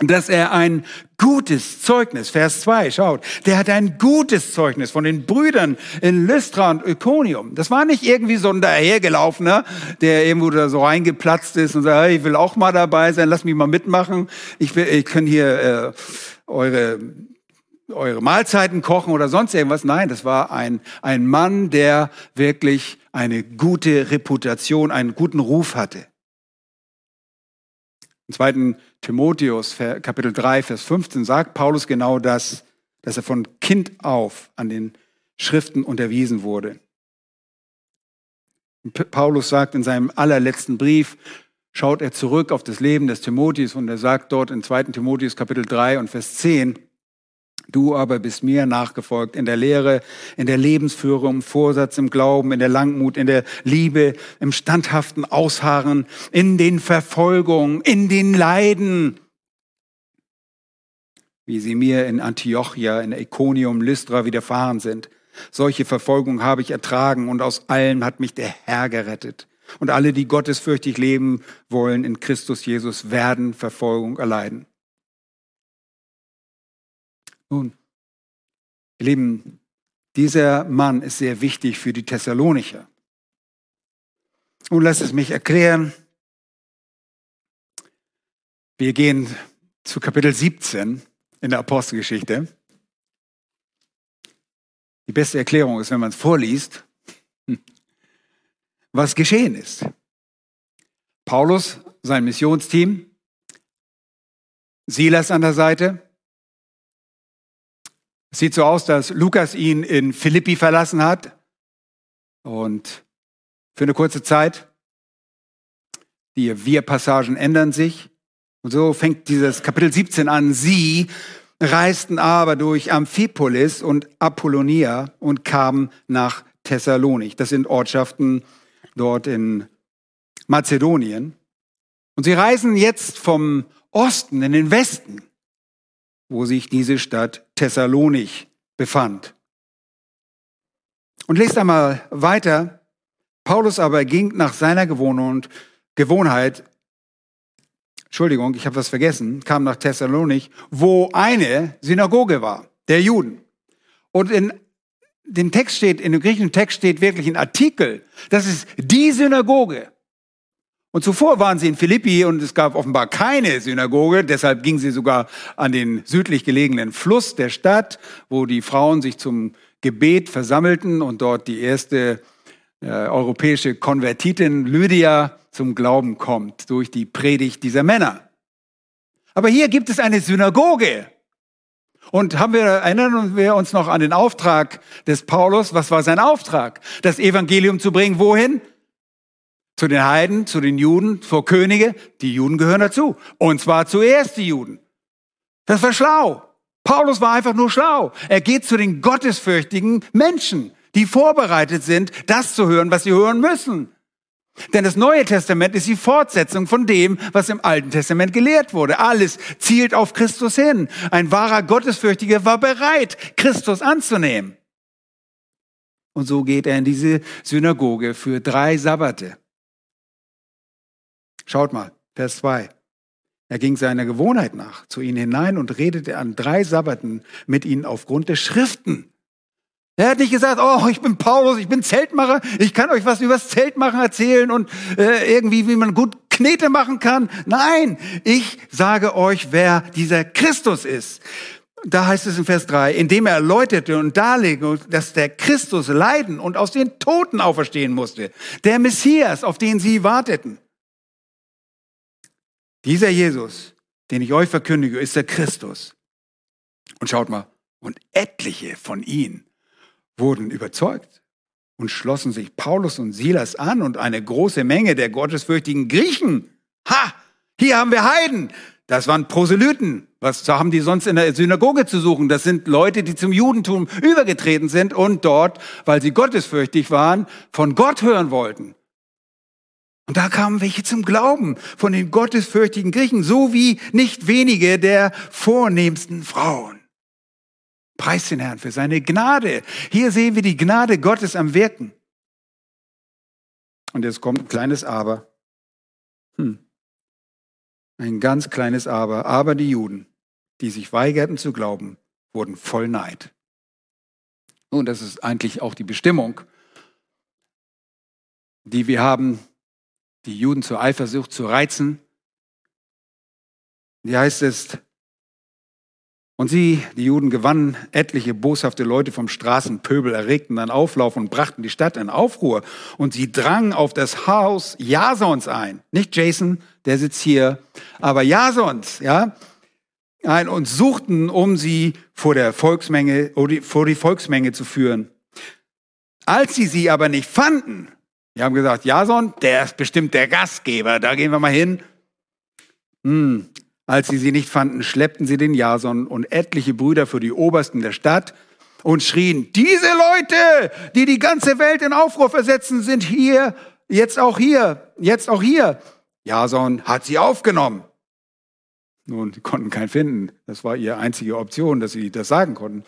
S1: dass er ein gutes Zeugnis, Vers 2, schaut, der hat ein gutes Zeugnis von den Brüdern in Lystra und Iconium. Das war nicht irgendwie so ein dahergelaufener, der irgendwo da so reingeplatzt ist und sagt, hey, ich will auch mal dabei sein, lass mich mal mitmachen. Ich, will, ich kann hier äh, eure, eure Mahlzeiten kochen oder sonst irgendwas. Nein, das war ein, ein Mann, der wirklich eine gute Reputation, einen guten Ruf hatte. Im zweiten Timotheus, Kapitel 3, Vers 15, sagt Paulus genau das, dass er von Kind auf an den Schriften unterwiesen wurde. Paulus sagt in seinem allerletzten Brief, schaut er zurück auf das Leben des Timotheus und er sagt dort in 2. Timotheus Kapitel 3 und Vers 10, Du aber bist mir nachgefolgt in der Lehre, in der Lebensführung, im Vorsatz, im Glauben, in der Langmut, in der Liebe, im standhaften Ausharren, in den Verfolgungen, in den Leiden, wie sie mir in Antiochia, in Iconium, Lystra widerfahren sind. Solche Verfolgung habe ich ertragen und aus allem hat mich der Herr gerettet. Und alle, die gottesfürchtig leben wollen in Christus Jesus, werden Verfolgung erleiden. Nun, ihr Lieben, dieser Mann ist sehr wichtig für die Thessalonicher. Und lasst es mich erklären. Wir gehen zu Kapitel 17 in der Apostelgeschichte. Die beste Erklärung ist, wenn man es vorliest was geschehen ist. Paulus, sein Missionsteam, Silas an der Seite. Es sieht so aus, dass Lukas ihn in Philippi verlassen hat und für eine kurze Zeit. Die Wir-Passagen ändern sich. Und so fängt dieses Kapitel 17 an. Sie reisten aber durch Amphipolis und Apollonia und kamen nach Thessalonik. Das sind Ortschaften dort in Mazedonien. Und sie reisen jetzt vom Osten in den Westen, wo sich diese Stadt Thessalonik befand. Und lest einmal weiter. Paulus aber ging nach seiner Gewohnheit, Entschuldigung, ich habe was vergessen, kam nach Thessalonik, wo eine Synagoge war, der Juden. Und in dem Text steht, in dem griechischen Text steht wirklich ein Artikel. Das ist die Synagoge. Und zuvor waren sie in Philippi und es gab offenbar keine Synagoge. Deshalb gingen sie sogar an den südlich gelegenen Fluss der Stadt, wo die Frauen sich zum Gebet versammelten und dort die erste äh, europäische Konvertitin Lydia zum Glauben kommt durch die Predigt dieser Männer. Aber hier gibt es eine Synagoge. Und haben wir, erinnern wir uns noch an den Auftrag des Paulus? Was war sein Auftrag? Das Evangelium zu bringen, wohin? Zu den Heiden, zu den Juden, vor Könige. Die Juden gehören dazu. Und zwar zuerst die Juden. Das war schlau. Paulus war einfach nur schlau. Er geht zu den gottesfürchtigen Menschen, die vorbereitet sind, das zu hören, was sie hören müssen. Denn das Neue Testament ist die Fortsetzung von dem, was im Alten Testament gelehrt wurde. Alles zielt auf Christus hin. Ein wahrer Gottesfürchtiger war bereit, Christus anzunehmen. Und so geht er in diese Synagoge für drei Sabbate. Schaut mal, Vers 2. Er ging seiner Gewohnheit nach zu ihnen hinein und redete an drei Sabbaten mit ihnen aufgrund der Schriften. Er hat nicht gesagt, oh, ich bin Paulus, ich bin Zeltmacher, ich kann euch was übers Zeltmachen erzählen und äh, irgendwie, wie man gut Knete machen kann. Nein, ich sage euch, wer dieser Christus ist. Da heißt es in Vers 3, indem er erläuterte und darlegte, dass der Christus leiden und aus den Toten auferstehen musste. Der Messias, auf den sie warteten. Dieser Jesus, den ich euch verkündige, ist der Christus. Und schaut mal, und etliche von ihnen wurden überzeugt und schlossen sich Paulus und Silas an und eine große Menge der gottesfürchtigen Griechen. Ha! Hier haben wir Heiden. Das waren Proselyten. Was haben die sonst in der Synagoge zu suchen? Das sind Leute, die zum Judentum übergetreten sind und dort, weil sie gottesfürchtig waren, von Gott hören wollten. Und da kamen welche zum Glauben von den gottesfürchtigen Griechen, so wie nicht wenige der vornehmsten Frauen. Preis den Herrn für seine Gnade. Hier sehen wir die Gnade Gottes am Wirken. Und jetzt kommt ein kleines Aber. Hm. Ein ganz kleines Aber. Aber die Juden, die sich weigerten zu glauben, wurden voll Neid. Und das ist eigentlich auch die Bestimmung, die wir haben, die Juden zur Eifersucht zu reizen. Wie heißt es, und sie, die Juden, gewannen etliche boshafte Leute vom Straßenpöbel, erregten dann Auflauf und brachten die Stadt in Aufruhr. Und sie drangen auf das Haus Jasons ein. Nicht Jason, der sitzt hier, aber Jasons, ja, ein und suchten, um sie vor der Volksmenge, vor die Volksmenge zu führen. Als sie sie aber nicht fanden, die haben gesagt, Jason, der ist bestimmt der Gastgeber, da gehen wir mal hin. Hm, als sie sie nicht fanden, schleppten sie den Jason und etliche Brüder für die Obersten der Stadt und schrien, diese Leute, die die ganze Welt in Aufruhr versetzen, sind hier, jetzt auch hier, jetzt auch hier. Jason hat sie aufgenommen. Nun, die konnten keinen finden. Das war ihre einzige Option, dass sie das sagen konnten.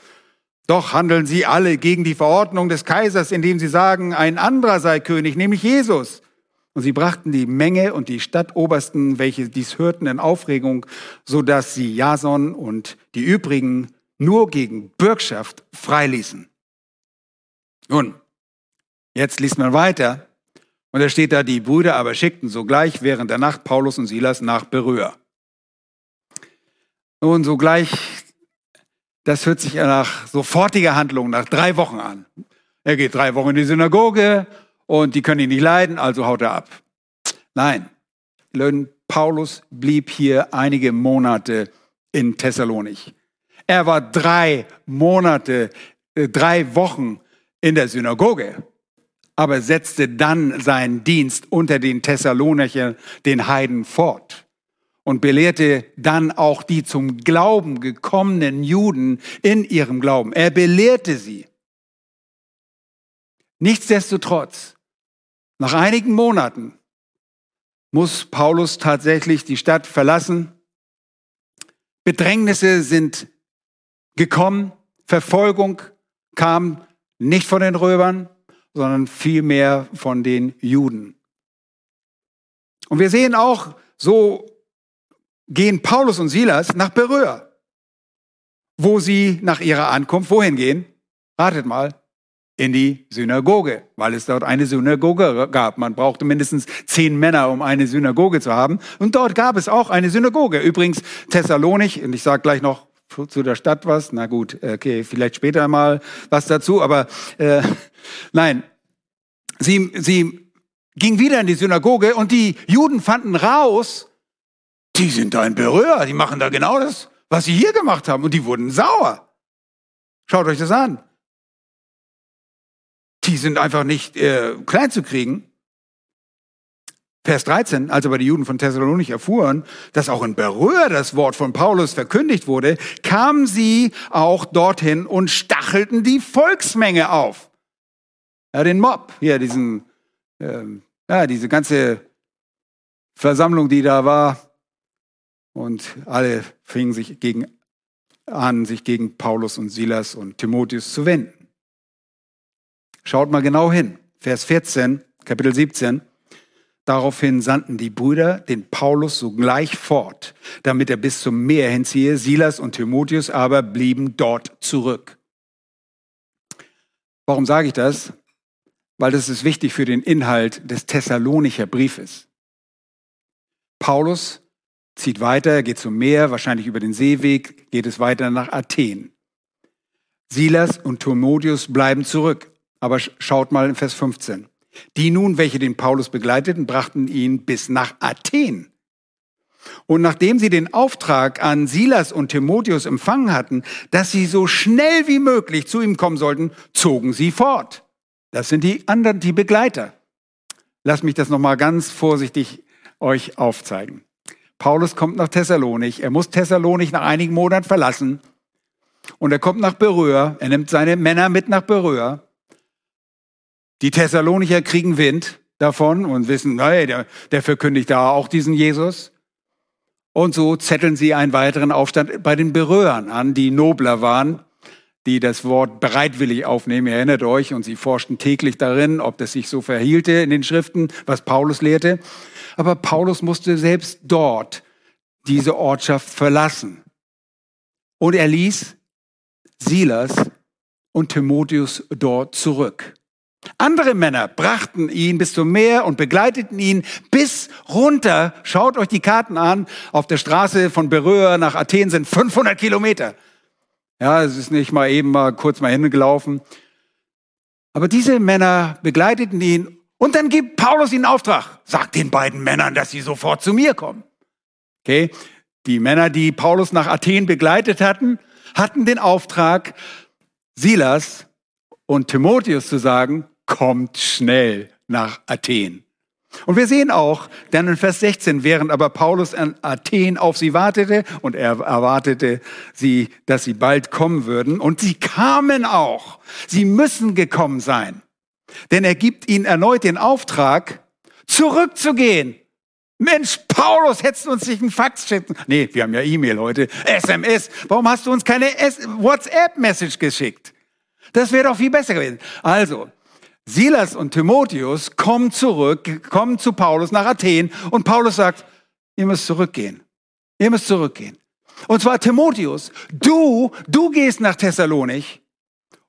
S1: Doch handeln sie alle gegen die Verordnung des Kaisers, indem sie sagen, ein anderer sei König, nämlich Jesus. Und sie brachten die Menge und die Stadtobersten, welche dies hörten, in Aufregung, so dass sie Jason und die übrigen nur gegen Bürgschaft freiließen. Nun, jetzt liest man weiter. Und da steht da, die Brüder aber schickten sogleich während der Nacht Paulus und Silas nach Berühr. Nun, sogleich, das hört sich nach sofortiger Handlung, nach drei Wochen an. Er geht drei Wochen in die Synagoge und die können ihn nicht leiden, also haut er ab. Nein, Paulus blieb hier einige Monate in Thessalonich. Er war drei Monate, äh, drei Wochen in der Synagoge, aber setzte dann seinen Dienst unter den Thessalonicher, den Heiden, fort und belehrte dann auch die zum Glauben gekommenen Juden in ihrem Glauben. Er belehrte sie. Nichtsdestotrotz nach einigen Monaten muss Paulus tatsächlich die Stadt verlassen. Bedrängnisse sind gekommen. Verfolgung kam nicht von den Römern, sondern vielmehr von den Juden. Und wir sehen auch, so gehen Paulus und Silas nach Beröa, wo sie nach ihrer Ankunft wohin gehen? Ratet mal, in die Synagoge, weil es dort eine Synagoge gab. Man brauchte mindestens zehn Männer, um eine Synagoge zu haben. Und dort gab es auch eine Synagoge. Übrigens Thessalonich, und ich sage gleich noch zu der Stadt was. Na gut, okay, vielleicht später mal was dazu. Aber äh, *laughs* nein, sie, sie ging wieder in die Synagoge und die Juden fanden raus, die sind da in Berührer, die machen da genau das, was sie hier gemacht haben. Und die wurden sauer. Schaut euch das an die sind einfach nicht äh, klein zu kriegen. Vers 13, als aber die Juden von Thessalonich erfuhren, dass auch in Berühr das Wort von Paulus verkündigt wurde, kamen sie auch dorthin und stachelten die Volksmenge auf. Ja, den Mob, hier, diesen, ähm, ja, diese ganze Versammlung, die da war. Und alle fingen sich gegen, an, sich gegen Paulus und Silas und Timotheus zu wenden. Schaut mal genau hin. Vers 14, Kapitel 17. Daraufhin sandten die Brüder den Paulus sogleich fort, damit er bis zum Meer hinziehe. Silas und Timotheus aber blieben dort zurück. Warum sage ich das? Weil das ist wichtig für den Inhalt des Thessalonicher Briefes. Paulus zieht weiter, er geht zum Meer, wahrscheinlich über den Seeweg, geht es weiter nach Athen. Silas und Timotheus bleiben zurück. Aber schaut mal in Vers 15. Die nun, welche den Paulus begleiteten, brachten ihn bis nach Athen. Und nachdem sie den Auftrag an Silas und Timotheus empfangen hatten, dass sie so schnell wie möglich zu ihm kommen sollten, zogen sie fort. Das sind die anderen, die Begleiter. Lass mich das nochmal ganz vorsichtig euch aufzeigen. Paulus kommt nach Thessalonik. Er muss Thessalonik nach einigen Monaten verlassen. Und er kommt nach Beröa. Er nimmt seine Männer mit nach Beröa. Die Thessalonicher kriegen Wind davon und wissen, hey, der, der verkündigt da auch diesen Jesus. Und so zetteln sie einen weiteren Aufstand bei den Beröern an, die nobler waren, die das Wort bereitwillig aufnehmen. Ihr erinnert euch, und sie forschten täglich darin, ob das sich so verhielte in den Schriften, was Paulus lehrte. Aber Paulus musste selbst dort diese Ortschaft verlassen. Und er ließ Silas und Timotheus dort zurück. Andere Männer brachten ihn bis zum Meer und begleiteten ihn bis runter. Schaut euch die Karten an. Auf der Straße von Beröa nach Athen sind 500 Kilometer. Ja, es ist nicht mal eben mal kurz mal hingelaufen. Aber diese Männer begleiteten ihn und dann gibt Paulus ihnen Auftrag. Sagt den beiden Männern, dass sie sofort zu mir kommen. Okay? Die Männer, die Paulus nach Athen begleitet hatten, hatten den Auftrag, Silas und Timotheus zu sagen, kommt schnell nach Athen. Und wir sehen auch, dann in Vers 16, während aber Paulus an Athen auf sie wartete und er erwartete sie, dass sie bald kommen würden. Und sie kamen auch. Sie müssen gekommen sein. Denn er gibt ihnen erneut den Auftrag, zurückzugehen. Mensch, Paulus, hättest du uns nicht einen Fax schicken? Nee, wir haben ja E-Mail heute. SMS. Warum hast du uns keine WhatsApp-Message geschickt? Das wäre doch viel besser gewesen. Also, Silas und Timotheus kommen zurück, kommen zu Paulus nach Athen und Paulus sagt, ihr müsst zurückgehen. Ihr müsst zurückgehen. Und zwar Timotheus, du, du gehst nach Thessalonik.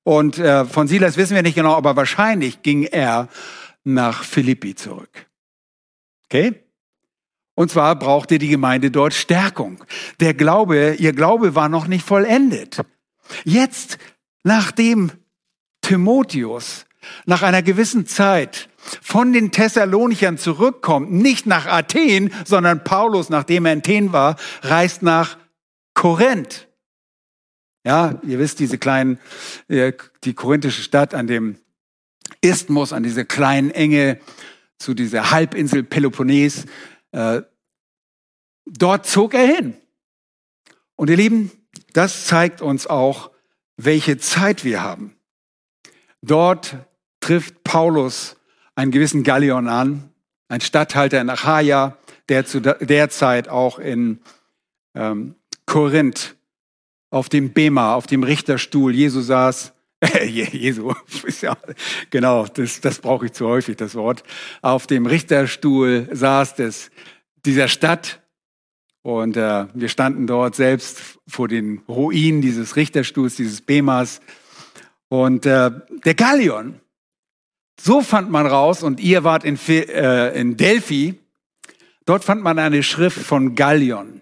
S1: Und äh, von Silas wissen wir nicht genau, aber wahrscheinlich ging er nach Philippi zurück. Okay? Und zwar brauchte die Gemeinde dort Stärkung. Der Glaube, ihr Glaube war noch nicht vollendet. Jetzt, nachdem Timotheus nach einer gewissen Zeit von den Thessalonichern zurückkommt, nicht nach Athen, sondern Paulus, nachdem er in Athen war, reist nach Korinth. Ja, ihr wisst, diese kleinen, äh, die korinthische Stadt an dem Isthmus, an diese kleinen Enge zu dieser Halbinsel Peloponnes, äh, dort zog er hin. Und ihr Lieben, das zeigt uns auch, welche Zeit wir haben. Dort trifft Paulus einen gewissen Gallion an, ein Statthalter in Achaia, der zu der Zeit auch in ähm, Korinth auf dem Bema, auf dem Richterstuhl Jesu saß. *laughs* Jesu, *laughs* ja, genau, das, das brauche ich zu häufig, das Wort. Auf dem Richterstuhl saß des, dieser Stadt und äh, wir standen dort selbst vor den Ruinen dieses Richterstuhls, dieses Bemas. Und äh, der Gallion, so fand man raus, und ihr wart in, äh, in Delphi, dort fand man eine Schrift von Gallion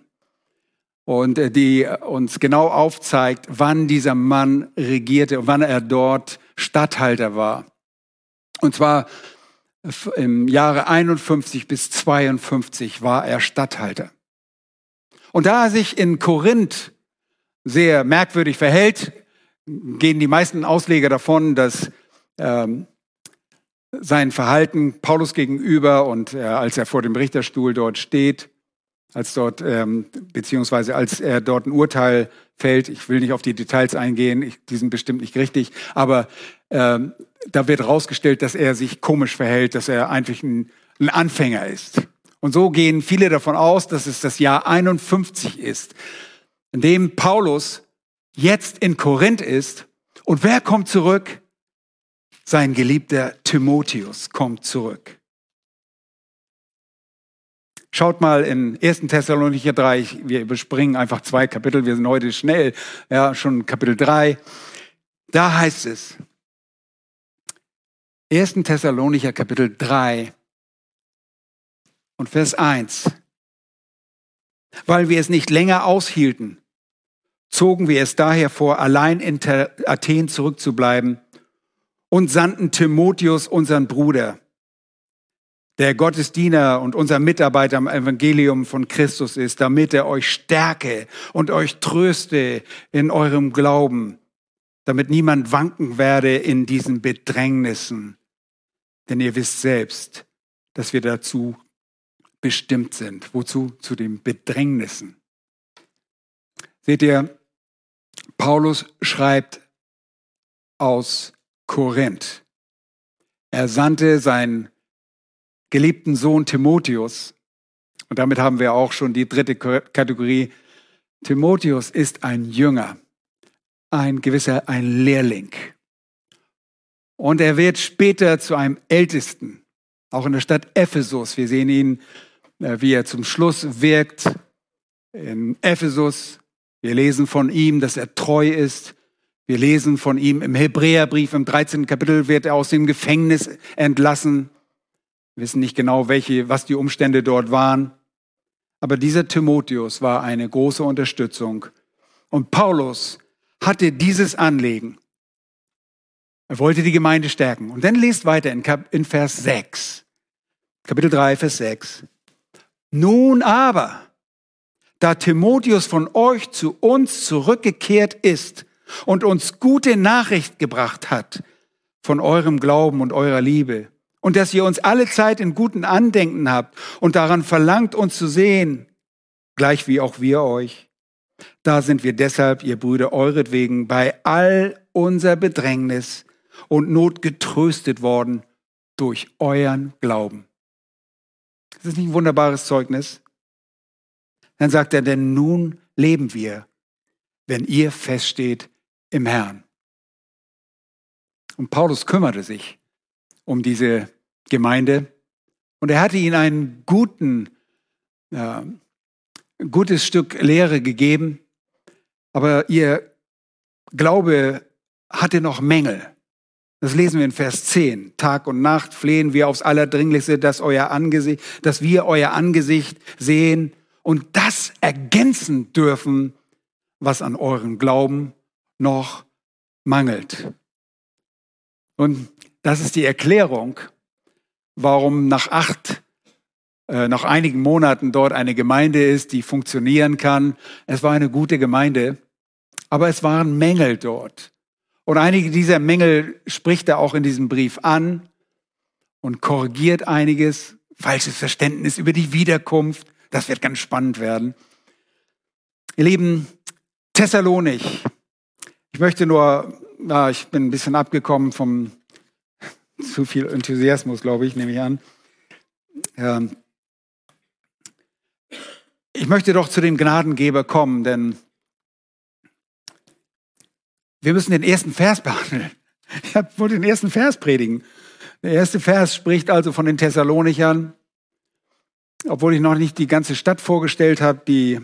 S1: und äh, die uns genau aufzeigt, wann dieser Mann regierte, wann er dort Statthalter war. Und zwar im Jahre 51 bis 52 war er Statthalter. Und da er sich in Korinth sehr merkwürdig verhält, gehen die meisten Ausleger davon, dass ähm, sein Verhalten Paulus gegenüber und äh, als er vor dem Richterstuhl dort steht, als dort, ähm, beziehungsweise als er dort ein Urteil fällt, ich will nicht auf die Details eingehen, ich, die sind bestimmt nicht richtig, aber ähm, da wird rausgestellt, dass er sich komisch verhält, dass er eigentlich ein, ein Anfänger ist. Und so gehen viele davon aus, dass es das Jahr 51 ist, in dem Paulus jetzt in Korinth ist. Und wer kommt zurück? Sein geliebter Timotheus kommt zurück. Schaut mal in 1. Thessalonicher 3, wir überspringen einfach zwei Kapitel, wir sind heute schnell, ja, schon Kapitel 3. Da heißt es, 1. Thessalonicher Kapitel 3 und Vers 1. Weil wir es nicht länger aushielten, zogen wir es daher vor, allein in Athen zurückzubleiben und sandten Timotheus, unseren Bruder, der Gottesdiener und unser Mitarbeiter am Evangelium von Christus ist, damit er euch stärke und euch tröste in eurem Glauben, damit niemand wanken werde in diesen Bedrängnissen. Denn ihr wisst selbst, dass wir dazu bestimmt sind. Wozu? Zu den Bedrängnissen. Seht ihr, Paulus schreibt aus Korinth. Er sandte seinen geliebten Sohn Timotheus. Und damit haben wir auch schon die dritte Kategorie. Timotheus ist ein Jünger, ein gewisser, ein Lehrling. Und er wird später zu einem Ältesten, auch in der Stadt Ephesus. Wir sehen ihn, äh, wie er zum Schluss wirkt in Ephesus. Wir lesen von ihm, dass er treu ist. Wir lesen von ihm im Hebräerbrief, im 13. Kapitel wird er aus dem Gefängnis entlassen. Wir wissen nicht genau, welche, was die Umstände dort waren. Aber dieser Timotheus war eine große Unterstützung. Und Paulus hatte dieses Anliegen. Er wollte die Gemeinde stärken. Und dann lest weiter in, Kap in Vers 6. Kapitel 3, Vers 6. Nun aber, da Timotheus von euch zu uns zurückgekehrt ist und uns gute Nachricht gebracht hat von eurem Glauben und eurer Liebe, und dass ihr uns alle Zeit in guten Andenken habt und daran verlangt, uns zu sehen, gleich wie auch wir euch. Da sind wir deshalb, ihr Brüder, euretwegen bei all unser Bedrängnis und Not getröstet worden durch euren Glauben. Das ist nicht ein wunderbares Zeugnis. Dann sagt er, denn nun leben wir, wenn ihr feststeht im Herrn. Und Paulus kümmerte sich um diese Gemeinde. Und er hatte ihnen einen guten, äh, gutes Stück Lehre gegeben, aber ihr Glaube hatte noch Mängel. Das lesen wir in Vers 10. Tag und Nacht flehen wir aufs Allerdringlichste, dass, euer Angesicht, dass wir euer Angesicht sehen und das ergänzen dürfen, was an eurem Glauben noch mangelt. Und das ist die Erklärung, warum nach acht, äh, nach einigen Monaten dort eine Gemeinde ist, die funktionieren kann. Es war eine gute Gemeinde, aber es waren Mängel dort. Und einige dieser Mängel spricht er auch in diesem Brief an und korrigiert einiges, falsches Verständnis über die Wiederkunft. Das wird ganz spannend werden. Ihr Lieben, Thessalonik. Ich möchte nur, na, ich bin ein bisschen abgekommen vom zu viel Enthusiasmus, glaube ich, nehme ich an. Ähm, ich möchte doch zu dem Gnadengeber kommen, denn wir müssen den ersten Vers behandeln. Ich wollte den ersten Vers predigen. Der erste Vers spricht also von den Thessalonichern, obwohl ich noch nicht die ganze Stadt vorgestellt habe, die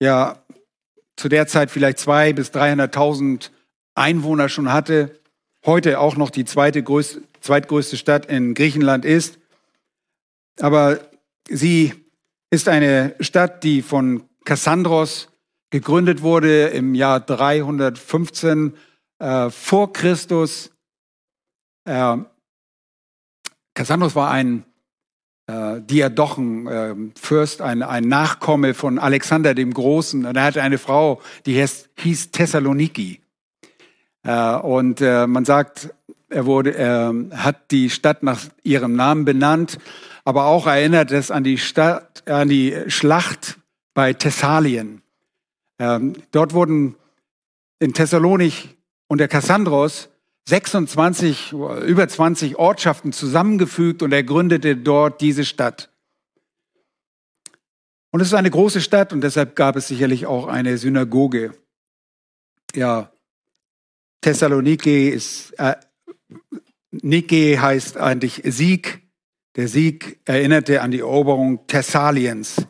S1: ja zu der Zeit vielleicht zwei bis 300.000 Einwohner schon hatte heute auch noch die zweite größte, zweitgrößte Stadt in Griechenland ist. Aber sie ist eine Stadt, die von Kassandros gegründet wurde im Jahr 315 äh, vor Christus. Äh, Kassandros war ein äh, Diadochenfürst, äh, ein, ein Nachkomme von Alexander dem Großen. Und er hatte eine Frau, die hieß, Thessaloniki. Äh, und äh, man sagt, er wurde, er hat die Stadt nach ihrem Namen benannt, aber auch erinnert es an die Stadt, an die Schlacht bei Thessalien. Ähm, dort wurden in Thessalonik unter Kassandros 26, über 20 Ortschaften zusammengefügt und er gründete dort diese Stadt. Und es ist eine große Stadt und deshalb gab es sicherlich auch eine Synagoge. Ja, Thessaloniki ist, äh, Nike heißt eigentlich Sieg. Der Sieg erinnerte an die Eroberung Thessaliens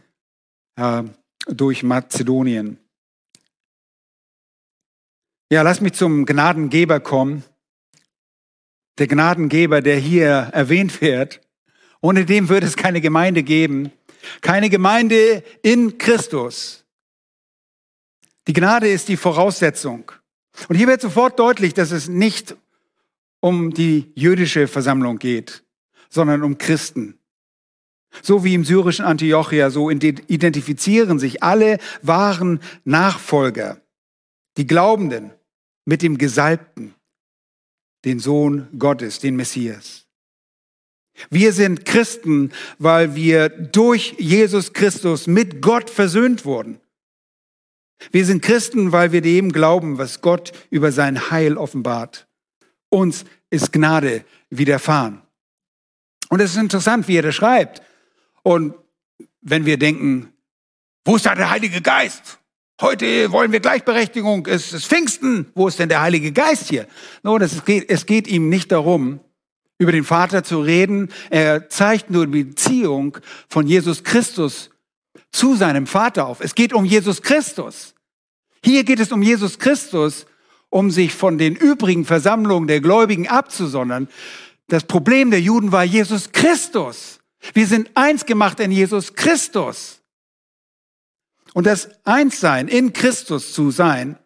S1: äh, durch Mazedonien. Ja, lass mich zum Gnadengeber kommen. Der Gnadengeber, der hier erwähnt wird. Ohne dem würde es keine Gemeinde geben. Keine Gemeinde in Christus. Die Gnade ist die Voraussetzung. Und hier wird sofort deutlich, dass es nicht um die jüdische Versammlung geht, sondern um Christen. So wie im syrischen Antiochia, so identifizieren sich alle wahren Nachfolger, die Glaubenden, mit dem Gesalbten, den Sohn Gottes, den Messias. Wir sind Christen, weil wir durch Jesus Christus mit Gott versöhnt wurden. Wir sind Christen, weil wir dem glauben, was Gott über sein Heil offenbart. Uns ist Gnade widerfahren. Und es ist interessant, wie er das schreibt. Und wenn wir denken, wo ist da der Heilige Geist? Heute wollen wir Gleichberechtigung, es ist Pfingsten. Wo ist denn der Heilige Geist hier? Nun, es geht, es geht ihm nicht darum, über den Vater zu reden. Er zeigt nur die Beziehung von Jesus Christus zu seinem Vater auf. Es geht um Jesus Christus. Hier geht es um Jesus Christus, um sich von den übrigen Versammlungen der Gläubigen abzusondern. Das Problem der Juden war Jesus Christus. Wir sind eins gemacht in Jesus Christus. Und das Einssein in Christus zu sein,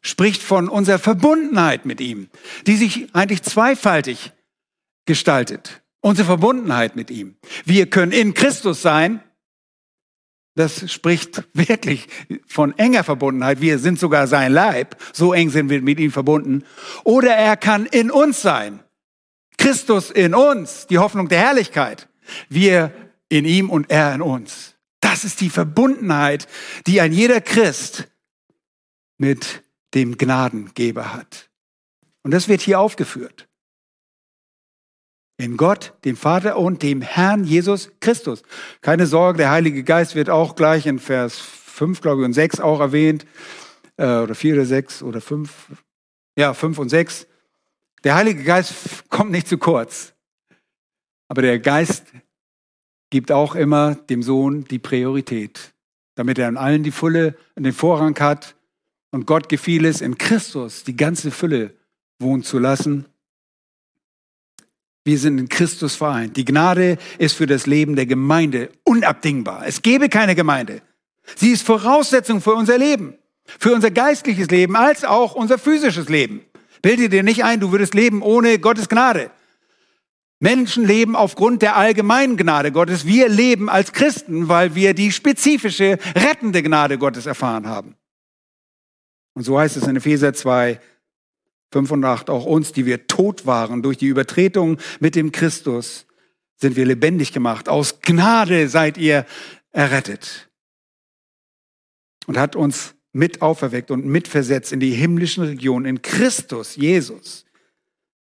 S1: spricht von unserer Verbundenheit mit ihm, die sich eigentlich zweifaltig gestaltet. Unsere Verbundenheit mit ihm. Wir können in Christus sein das spricht wirklich von enger Verbundenheit. Wir sind sogar sein Leib. So eng sind wir mit ihm verbunden. Oder er kann in uns sein. Christus in uns, die Hoffnung der Herrlichkeit. Wir in ihm und er in uns. Das ist die Verbundenheit, die ein jeder Christ mit dem Gnadengeber hat. Und das wird hier aufgeführt in Gott, dem Vater und dem Herrn Jesus Christus. Keine Sorge, der Heilige Geist wird auch gleich in Vers 5, glaube ich, und 6 auch erwähnt. Äh, oder 4 oder 6 oder 5. Ja, 5 und 6. Der Heilige Geist kommt nicht zu kurz. Aber der Geist gibt auch immer dem Sohn die Priorität, damit er an allen die Fülle und den Vorrang hat. Und Gott gefiel es, in Christus die ganze Fülle wohnen zu lassen wir sind in Christus vereint. Die Gnade ist für das Leben der Gemeinde unabdingbar. Es gäbe keine Gemeinde. Sie ist Voraussetzung für unser Leben, für unser geistliches Leben als auch unser physisches Leben. Bilde dir nicht ein, du würdest leben ohne Gottes Gnade. Menschen leben aufgrund der allgemeinen Gnade Gottes. Wir leben als Christen, weil wir die spezifische, rettende Gnade Gottes erfahren haben. Und so heißt es in Epheser 2, 5 und 8, auch uns, die wir tot waren durch die Übertretung mit dem Christus, sind wir lebendig gemacht. Aus Gnade seid ihr errettet. Und hat uns mit auferweckt und mitversetzt in die himmlischen Regionen in Christus, Jesus,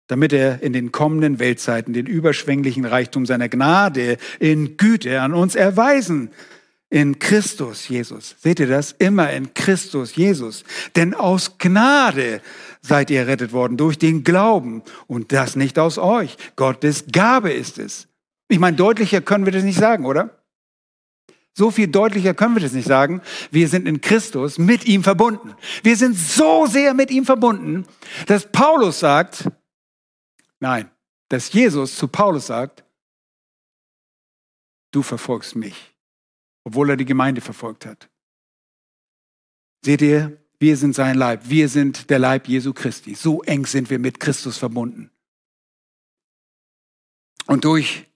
S1: damit er in den kommenden Weltzeiten den überschwänglichen Reichtum seiner Gnade in Güte an uns erweisen in Christus Jesus. Seht ihr das? Immer in Christus Jesus. Denn aus Gnade seid ihr errettet worden durch den Glauben und das nicht aus euch. Gottes Gabe ist es. Ich meine, deutlicher können wir das nicht sagen, oder? So viel deutlicher können wir das nicht sagen. Wir sind in Christus mit ihm verbunden. Wir sind so sehr mit ihm verbunden, dass Paulus sagt, nein, dass Jesus zu Paulus sagt, du verfolgst mich obwohl er die Gemeinde verfolgt hat. Seht ihr, wir sind sein Leib, wir sind der Leib Jesu Christi. So eng sind wir mit Christus verbunden. Und durch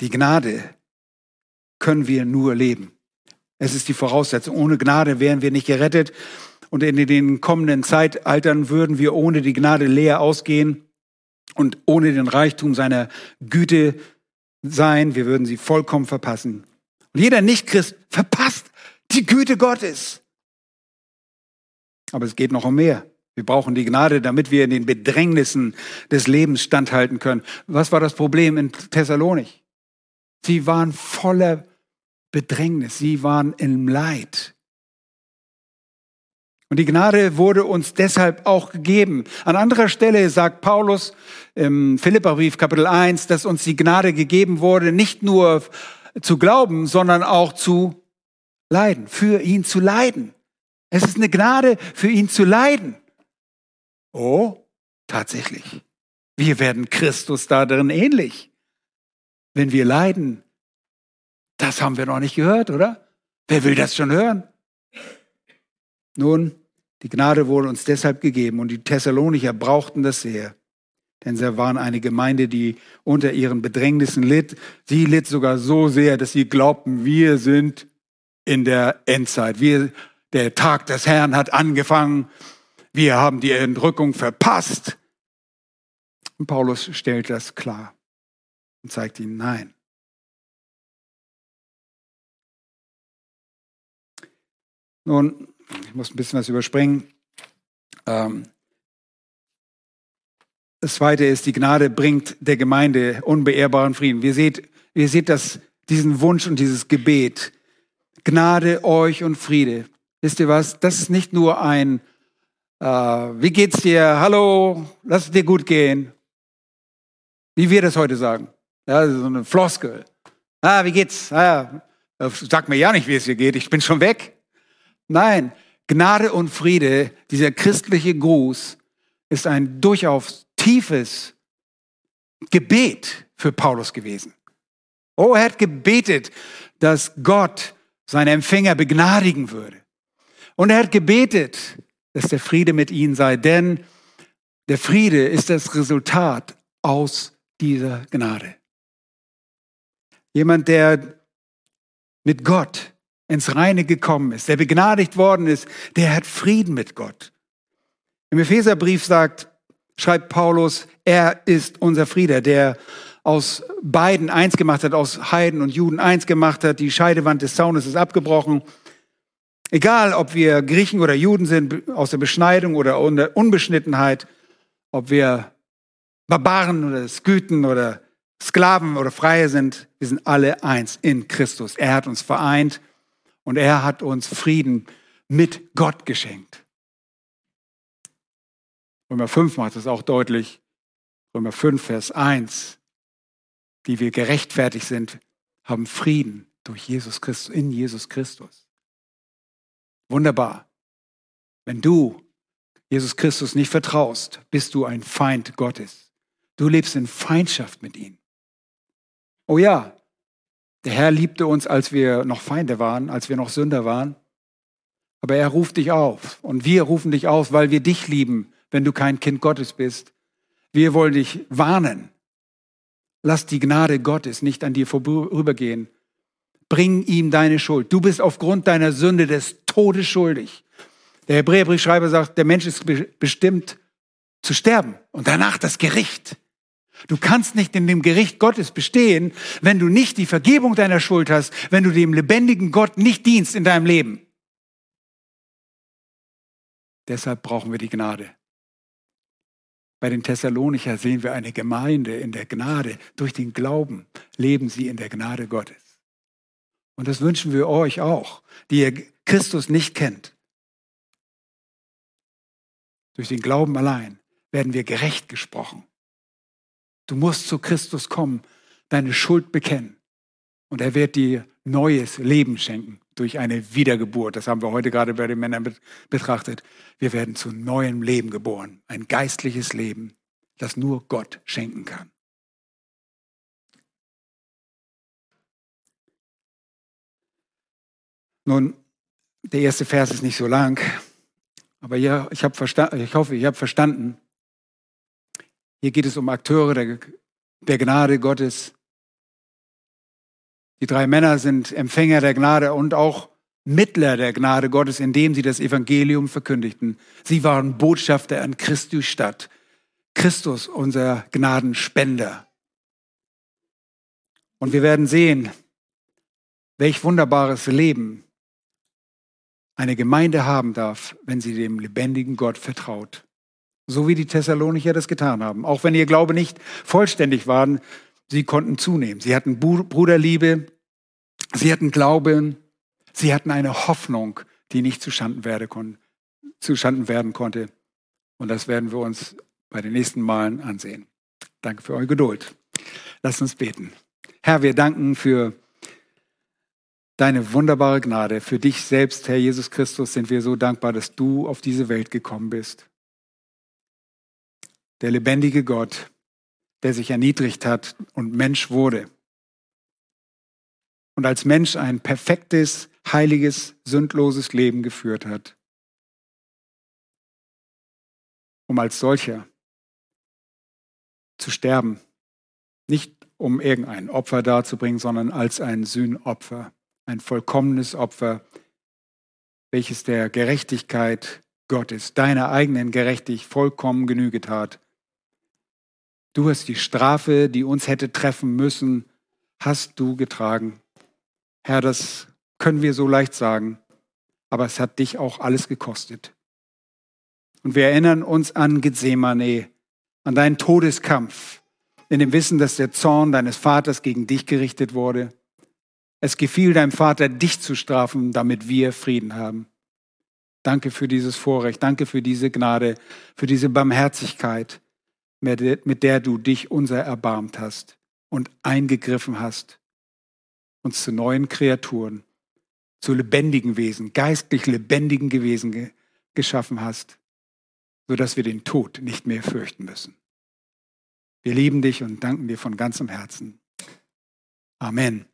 S1: die Gnade können wir nur leben. Es ist die Voraussetzung. Ohne Gnade wären wir nicht gerettet. Und in den kommenden Zeitaltern würden wir ohne die Gnade leer ausgehen und ohne den Reichtum seiner Güte sein. Wir würden sie vollkommen verpassen. Und jeder Nichtchrist verpasst die Güte Gottes. Aber es geht noch um mehr. Wir brauchen die Gnade, damit wir in den Bedrängnissen des Lebens standhalten können. Was war das Problem in Thessalonik? Sie waren voller Bedrängnis, sie waren im Leid. Und die Gnade wurde uns deshalb auch gegeben. An anderer Stelle sagt Paulus im Philipperbrief Kapitel 1, dass uns die Gnade gegeben wurde, nicht nur zu glauben, sondern auch zu leiden, für ihn zu leiden. Es ist eine Gnade, für ihn zu leiden. Oh, tatsächlich. Wir werden Christus da drin ähnlich. Wenn wir leiden, das haben wir noch nicht gehört, oder? Wer will das schon hören? Nun, die Gnade wurde uns deshalb gegeben und die Thessalonicher brauchten das sehr. Denn sie waren eine Gemeinde, die unter ihren Bedrängnissen litt. Sie litt sogar so sehr, dass sie glaubten, wir sind in der Endzeit. Wir, der Tag des Herrn hat angefangen. Wir haben die Entrückung verpasst. Und Paulus stellt das klar und zeigt ihnen nein. Nun, ich muss ein bisschen was überspringen. Ähm, das zweite ist, die Gnade bringt der Gemeinde unbeehrbaren Frieden. Wir seht, ihr seht das, diesen Wunsch und dieses Gebet. Gnade euch und Friede. Wisst ihr was? Das ist nicht nur ein, äh, wie geht's dir? Hallo, lass es dir gut gehen. Wie wir das heute sagen. Ja, so eine Floskel. Ah, wie geht's? Ah, sag mir ja nicht, wie es dir geht. Ich bin schon weg. Nein, Gnade und Friede, dieser christliche Gruß, ist ein durchaus tiefes Gebet für Paulus gewesen. Oh, er hat gebetet, dass Gott seine Empfänger begnadigen würde. Und er hat gebetet, dass der Friede mit ihnen sei, denn der Friede ist das Resultat aus dieser Gnade. Jemand, der mit Gott ins Reine gekommen ist, der begnadigt worden ist, der hat Frieden mit Gott. Im Epheserbrief sagt, schreibt Paulus, er ist unser Friede, der aus beiden eins gemacht hat, aus Heiden und Juden eins gemacht hat. Die Scheidewand des Zaunes ist abgebrochen. Egal, ob wir Griechen oder Juden sind, aus der Beschneidung oder Unbeschnittenheit, ob wir Barbaren oder Sküten oder Sklaven oder Freie sind, wir sind alle eins in Christus. Er hat uns vereint und er hat uns Frieden mit Gott geschenkt. Römer 5 macht es auch deutlich. Römer 5, Vers 1. Die wir gerechtfertigt sind, haben Frieden durch Jesus Christus, in Jesus Christus. Wunderbar. Wenn du Jesus Christus nicht vertraust, bist du ein Feind Gottes. Du lebst in Feindschaft mit ihm. Oh ja, der Herr liebte uns, als wir noch Feinde waren, als wir noch Sünder waren. Aber er ruft dich auf. Und wir rufen dich auf, weil wir dich lieben, wenn du kein Kind Gottes bist. Wir wollen dich warnen. Lass die Gnade Gottes nicht an dir vorübergehen. Bring ihm deine Schuld. Du bist aufgrund deiner Sünde des Todes schuldig. Der Hebräerbriefschreiber sagt, der Mensch ist bestimmt zu sterben und danach das Gericht. Du kannst nicht in dem Gericht Gottes bestehen, wenn du nicht die Vergebung deiner Schuld hast, wenn du dem lebendigen Gott nicht dienst in deinem Leben. Deshalb brauchen wir die Gnade. Bei den Thessalonicher sehen wir eine Gemeinde in der Gnade. Durch den Glauben leben sie in der Gnade Gottes. Und das wünschen wir euch auch, die ihr Christus nicht kennt. Durch den Glauben allein werden wir gerecht gesprochen. Du musst zu Christus kommen, deine Schuld bekennen. Und er wird dir neues Leben schenken durch eine Wiedergeburt. Das haben wir heute gerade bei den Männern betrachtet. Wir werden zu neuem Leben geboren. Ein geistliches Leben, das nur Gott schenken kann. Nun, der erste Vers ist nicht so lang, aber ja, ich, ich hoffe, ich habe verstanden, hier geht es um Akteure der, der Gnade Gottes. Die drei Männer sind Empfänger der Gnade und auch Mittler der Gnade Gottes, indem sie das Evangelium verkündigten. Sie waren Botschafter an Christus Stadt. Christus, unser Gnadenspender. Und wir werden sehen, welch wunderbares Leben eine Gemeinde haben darf, wenn sie dem lebendigen Gott vertraut. So wie die Thessalonicher das getan haben. Auch wenn ihr Glaube nicht vollständig war, sie konnten zunehmen. Sie hatten Bruderliebe, sie hatten Glauben, sie hatten eine Hoffnung, die nicht zustanden werden konnte. Und das werden wir uns bei den nächsten Malen ansehen. Danke für eure Geduld. Lasst uns beten. Herr, wir danken für deine wunderbare Gnade. Für dich selbst, Herr Jesus Christus, sind wir so dankbar, dass du auf diese Welt gekommen bist. Der lebendige Gott, der sich erniedrigt hat und Mensch wurde. Und als Mensch ein perfektes, heiliges, sündloses Leben geführt hat. Um als solcher zu sterben. Nicht um irgendein Opfer darzubringen, sondern als ein Sühnopfer ein vollkommenes Opfer, welches der Gerechtigkeit Gottes, deiner eigenen Gerechtigkeit vollkommen Genüge tat. Du hast die Strafe, die uns hätte treffen müssen, hast du getragen. Herr, das können wir so leicht sagen, aber es hat dich auch alles gekostet. Und wir erinnern uns an Gethsemane, an deinen Todeskampf, in dem Wissen, dass der Zorn deines Vaters gegen dich gerichtet wurde es gefiel deinem Vater, dich zu strafen, damit wir Frieden haben. Danke für dieses Vorrecht, danke für diese Gnade, für diese Barmherzigkeit, mit der du dich unser erbarmt hast und eingegriffen hast, uns zu neuen Kreaturen, zu lebendigen Wesen, geistlich lebendigen Gewesen geschaffen hast, sodass wir den Tod nicht mehr fürchten müssen. Wir lieben dich und danken dir von ganzem Herzen. Amen.